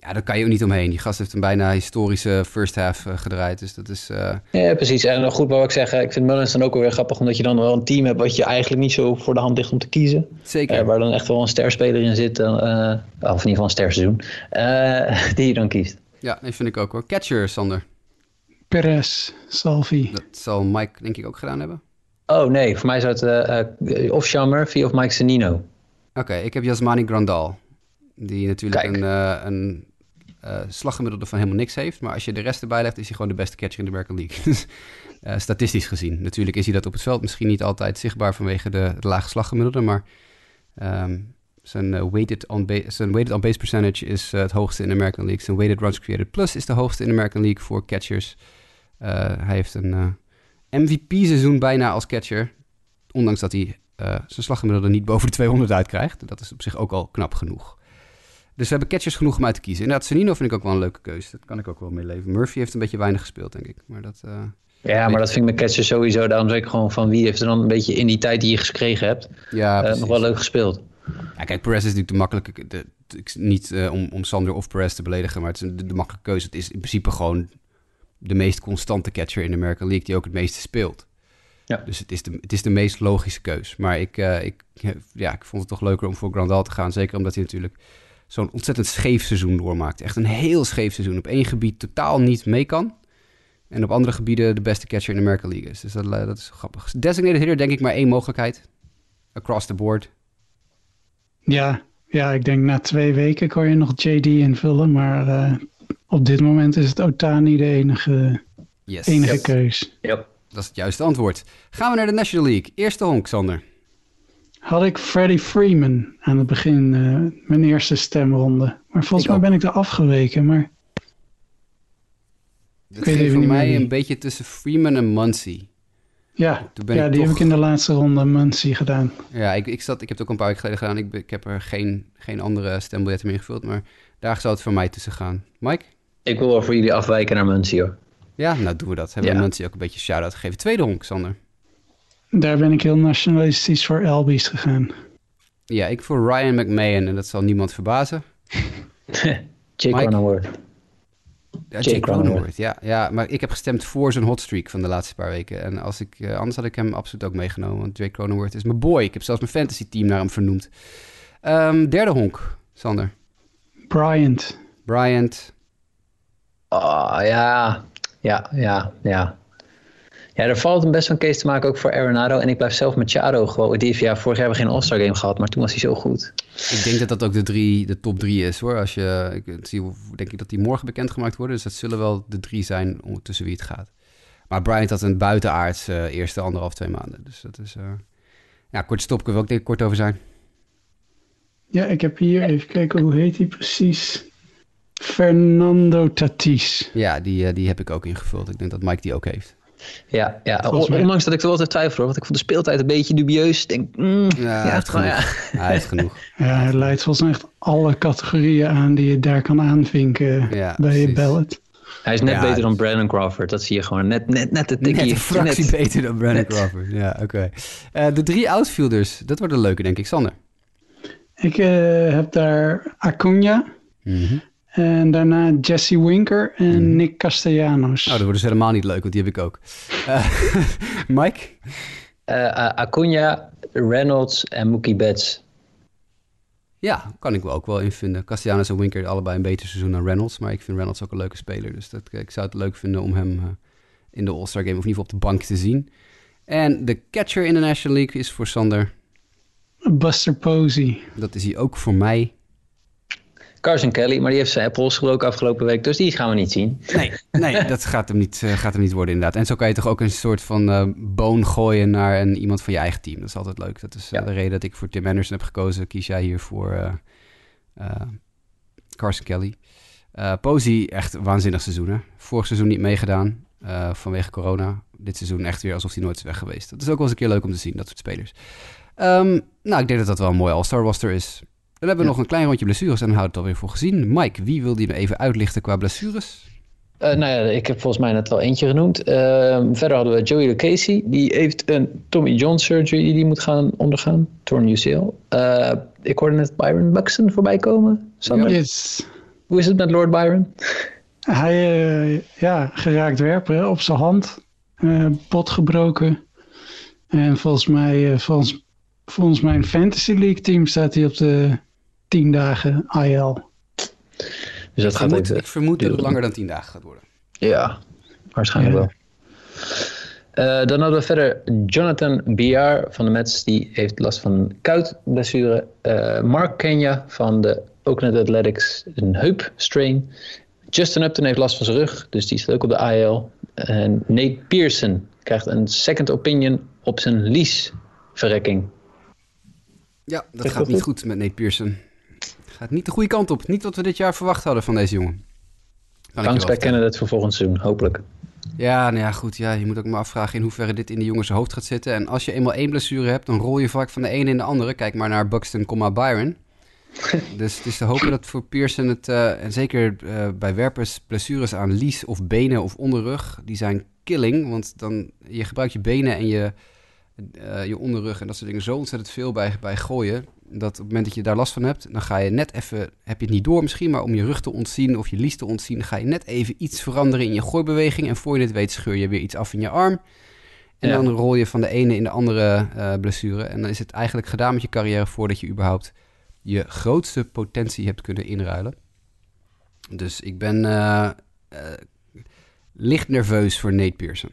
Ja, daar kan je ook niet omheen. Die gast heeft een bijna historische first half eh, gedraaid. Dus dat is... eh, Ja, precies. En goed, wat ik zeggen, ik vind Mullins dan ook wel weer grappig, omdat je dan wel een team hebt wat je eigenlijk niet zo voor de hand ligt om te kiezen. zeker. Eh, waar dan echt wel een sterspeler in zit, dan, eh, of in ieder geval een sterseizoen, eh, die je dan kiest. Ja, dat vind ik ook hoor. Catcher, Sander. Perez, Salvi. Dat zal Mike denk ik ook gedaan hebben. Oh nee, voor mij zou het eh, eh, of Sean Murphy of Mike Senino. Oké, ik heb Yasmani Grandal. Die natuurlijk Kijk. een, eh, een eh, slaggemiddelde van helemaal niks heeft. Maar als je de rest erbij legt, is hij gewoon de beste catcher in de American League. Dus, eh, statistisch gezien. Natuurlijk is hij dat op het veld misschien niet altijd zichtbaar vanwege de, het lage slaggemiddelde. Maar ehm, zijn, eh, weighted on ba- zijn weighted on base percentage is eh, het hoogste in de American League. Zijn weighted runs created plus is de hoogste in de American League voor catchers. Eh, hij heeft een MVP-seizoen bijna als catcher. Ondanks dat hij zijn slaggemiddelde niet boven de 200 uitkrijgt. Dat is op zich ook al knap genoeg. Dus we hebben catchers genoeg om uit te kiezen. Inderdaad, Senino vind ik ook wel een leuke keuze. Dat kan ik ook wel mee leven. Murphy heeft een beetje weinig gespeeld, denk ik. Maar dat... Ja, maar dat vind ik met catcher sowieso. Daarom zeg ik gewoon van wie heeft er dan een beetje in die tijd die je gekregen hebt, ja, nog wel leuk gespeeld. Ja, kijk, Perez is natuurlijk de makkelijke... De, niet eh, om, om Sander of Perez te beledigen, maar het is de makkelijke keuze. Het is in principe gewoon de meest constante catcher in de American League... die ook het meeste speelt. Ja. Dus het is, de, het is de meest logische keus. Maar ik, eh, ik, ja, ik vond het toch leuker om voor Grandal te gaan. Zeker omdat hij natuurlijk zo'n ontzettend scheef seizoen doormaakt. Echt een heel scheef seizoen. Op één gebied totaal niet mee kan. En op andere gebieden de beste catcher in de American League is. Dus dat, eh, dat is grappig. Designated hitter denk ik maar één mogelijkheid. Across the board. Ja, ja, ik denk na twee weken kan je nog JD invullen. Maar eh, op dit moment is het Otani de enige, Yes. enige Yep. keus. Yep. Dat is het juiste antwoord. Gaan we naar de National League. Eerste honk, Sander. Had ik Freddie Freeman aan het begin, eh, mijn eerste stemronde. Maar volgens Ik mij ook. ben ik er afgeweken. Maar Dat weet even voor mij een beetje tussen Freeman en Muncy. Ja, Toen ben ja ik die toch- heb ik in de laatste ronde Muncie gedaan. Ja, ik, ik, zat, ik heb het ook een paar weken geleden gedaan. Ik, ik heb er geen, geen andere stembiljetten meer ingevuld. Maar daar zou het voor mij tussen gaan. Mike? Ik wil wel voor jullie afwijken naar Muncie hoor. Ja, nou doen we dat. Hebben we Ja. Muncy ook een beetje shout-out gegeven. Tweede honk, Sander. Daar ben ik heel nationalistisch voor Elbies gegaan. Ja, ik voor Ryan McMahon. En dat zal niemand verbazen. Jake Mike? Cronenworth. Ja, Jake Cronenworth, ja, ja. Maar ik heb gestemd voor zijn hotstreak van de laatste paar weken. En als ik, uh, anders had ik hem absoluut ook meegenomen. Want Jake Cronenworth is mijn boy. Ik heb zelfs mijn fantasy team naar hem vernoemd. Um, derde honk, Sander. Bryant. Bryant. Oh, ja. Ja, ja, ja. Ja, er valt een best wel een case te maken ook voor Arenado. En ik blijf zelf met Charo gewoon. Die heeft ja, vorig jaar hebben we geen All-Star game gehad, maar toen was hij zo goed. Ik denk dat dat ook de, drie, de top drie is hoor. Als je, ik zie, denk ik dat die morgen bekendgemaakt worden. Dus dat zullen wel de drie zijn tussen wie het gaat. Maar Bryant had een buitenaards uh, eerste anderhalf, twee maanden. Dus dat is... Uh, ja, kort stop, kunnen we ook denk kort over zijn. Ja, ik heb hier even kijken, hoe heet hij precies? Fernando Tatis. Ja, die, uh, die heb ik ook ingevuld. Ik denk dat Mike die ook heeft. Ja, ja. ondanks dat ik er wel even twijfel hoor. Want ik vond de speeltijd een beetje dubieus. denk, mm, ja, ja, hij heeft. Ja. hij heeft genoeg. Ja, hij leidt volgens mij echt alle categorieën aan die je daar kan aanvinken ja, bij je ballot. Hij is net beter dan Brandon Crawford. Dat zie je gewoon. Net, net, net de tikkie. Net een fractie beter dan Brandon Crawford. Ja, oké. Okay. Uh, de drie outfielders. Dat wordt een leuke, denk ik. Sander? Ik uh, heb daar Acuna. Mm -hmm. En daarna Jesse Winker en hmm. Nick Castellanos. Oh, dat wordt dus helemaal niet leuk, want die heb ik ook. Uh, Mike? Uh, Acuna, Reynolds en Mookie Betts. Ja, kan ik wel ook wel invinden. Castellanos en Winker allebei een beter seizoen dan Reynolds. Maar ik vind Reynolds ook een leuke speler. Dus dat, ik zou het leuk vinden om hem uh, in de All-Star Game... of in ieder geval op de bank te zien. En de catcher in de National League is voor Sander... Buster Posey. Dat is hij ook voor mij. Carson Kelly, maar die heeft zijn apples gebroken afgelopen week, dus die gaan we niet zien. Nee, nee dat gaat hem, niet, uh, gaat hem niet worden inderdaad. En zo kan je toch ook een soort van uh, boon gooien naar een, iemand van je eigen team. Dat is altijd leuk. Dat is uh, de reden dat ik voor Tim Anderson heb gekozen. Kies jij hier voor Carson Kelly. Posey, echt waanzinnig seizoen hè. Vorig seizoen niet meegedaan vanwege corona. Dit seizoen echt weer alsof hij nooit is weg geweest. Dat is ook wel eens een keer leuk om te zien, dat soort spelers. Um, nou, ik denk dat dat wel een mooi All-Star roster is. Dan hebben we nog een klein rondje blessures en dan houdt het alweer voor gezien. Mike, wie wil die me even uitlichten qua blessures? Uh, nou ja, ik heb volgens mij net al eentje genoemd. Uh, verder hadden we Joey Lucchesi. Die heeft een Tommy John surgery die moet gaan ondergaan. Torn UCL. Uh, eh, ik hoorde net Byron Buxton voorbij komen. Yes. Hoe is het met Lord Byron? Hij, ja, geraakt werpen op zijn hand. pot gebroken. En volgens mij, volgens, volgens mijn Fantasy League team staat hij op de tien dagen IL. Dus dat gaat even, ik vermoed dat het langer dan tien dagen gaat worden. Ja, waarschijnlijk wel. Uh, dan hadden we verder Jonathan Biar van de Mets. Die heeft last van een kuitblessure. Uh, Mark Kenya van de Oakland Athletics. Een heupstrain. Justin Upton heeft last van zijn rug. Dus die staat ook op de IL. En Nate Pearson krijgt een second opinion op zijn leaseverrekking. Ja, dat gaat niet goed met Nate Pearson. Gaat niet de goede kant op. Niet wat we dit jaar verwacht hadden van deze jongen. Kans bij het voor volgend seizoen, hopelijk. Ja, nou ja, goed. Ja, je moet ook maar afvragen in hoeverre dit in de jongens hoofd gaat zitten. En als je eenmaal één blessure hebt, dan rol je vaak van de ene in de andere. Kijk maar naar Buxton, Byron. dus het is te hopen dat voor Pearson het, uh, en zeker uh, bij werpers, blessures aan lies of benen of onderrug, die zijn killing. Want dan, je gebruikt je benen en je, uh, je onderrug en dat soort dingen zo ontzettend veel bij, bij gooien dat op het moment dat je daar last van hebt, dan ga je net even, heb je het niet door misschien, maar om je rug te ontzien of je lies te ontzien, ga je net even iets veranderen in je gooibeweging. En voor je het weet scheur je weer iets af in je arm. En dan rol je van de ene in de andere uh, blessure. En dan is het eigenlijk gedaan met je carrière voordat je überhaupt je grootste potentie hebt kunnen inruilen. Dus ik ben uh, licht nerveus voor Nate Pearson.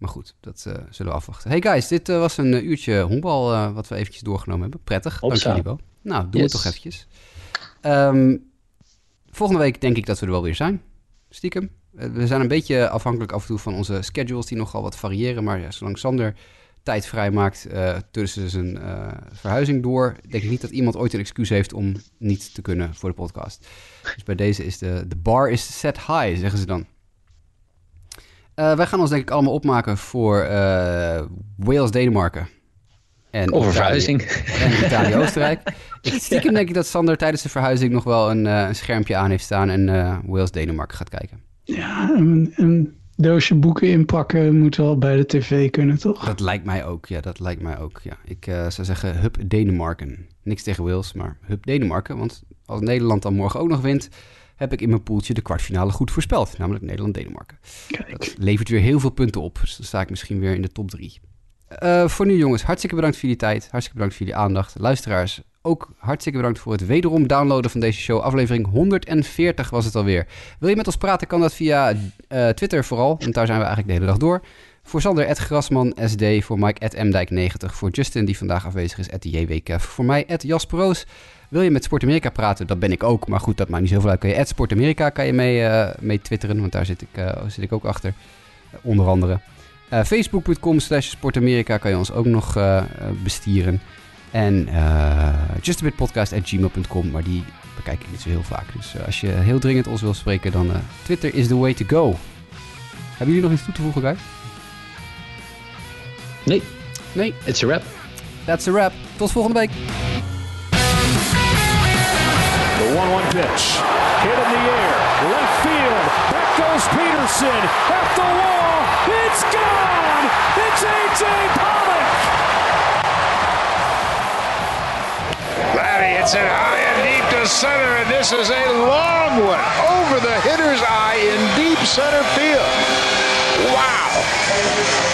Maar goed, dat uh, zullen we afwachten. Hey guys, dit uh, was een uh, uurtje honkbal wat we eventjes doorgenomen hebben. Prettig, dank jullie wel. Nou, doen yes. we toch eventjes. Um, volgende week denk ik dat we er wel weer zijn. Stiekem. we zijn een beetje afhankelijk af en toe van onze schedules die nogal wat variëren. Maar ja, zolang Sander tijd vrij maakt tussen zijn verhuizing door... denk ik niet dat iemand ooit een excuus heeft om niet te kunnen voor de podcast. Dus bij deze is de, de bar is set high, zeggen ze dan. Uh, wij gaan ons denk ik allemaal opmaken voor uh, Wales-Denemarken. En Over verhuizing. En Italië-Oostenrijk. stiekem denk ik dat Sander tijdens de verhuizing nog wel een, uh, een schermpje aan heeft staan en Wales-Denemarken gaat kijken. Ja, een, een, doosje boeken inpakken moet wel bij de tv kunnen, toch? Dat lijkt mij ook, ja, dat lijkt mij ook. Ja. Ik zou zeggen, hup Denemarken. Niks tegen Wales, maar hup Denemarken. Want als Nederland dan morgen ook nog wint, heb ik in mijn poeltje de kwartfinale goed voorspeld. Namelijk Nederland-Denemarken. Dat levert weer heel veel punten op. Dus dan sta ik misschien weer in de top drie. Uh, voor nu jongens, hartstikke bedankt voor jullie tijd. Hartstikke bedankt voor jullie aandacht. Luisteraars, ook hartstikke bedankt voor het wederom downloaden van deze show. Aflevering 140 was het alweer. Wil je met ons praten, kan dat via uh, Twitter vooral. Want daar zijn we eigenlijk de hele dag door. Voor Sander, Grasman, SD. Voor Mike, Mdijk90. Voor Justin, die vandaag afwezig is, JWKF. Voor mij, Jasperoos. Wil je met Sport Amerika praten? Dat ben ik ook. Maar goed, dat maakt niet zoveel uit. Kan je Sport Amerika kan je mee, uh, mee twitteren, want daar zit ik, uh, zit ik ook achter. onder andere. Uh, Facebook.com slash sportamerika kan je ons ook nog bestieren. En justabitpodcast.gmail.com, maar die bekijk ik niet zo heel vaak. Dus als je heel dringend ons wil spreken, dan Twitter is the way to go. Hebben jullie nog iets toe te voegen, guys? Nee. Nee. It's a wrap. That's a wrap. Tot volgende week. The 1-1 pitch. Hit in the air. Left field. Back goes Peterson. At the wall. It's gone. It's A.J. Pollock. Laddie, it's it high and deep to center, and this is a long one over the hitter's eye in deep center field. Wow.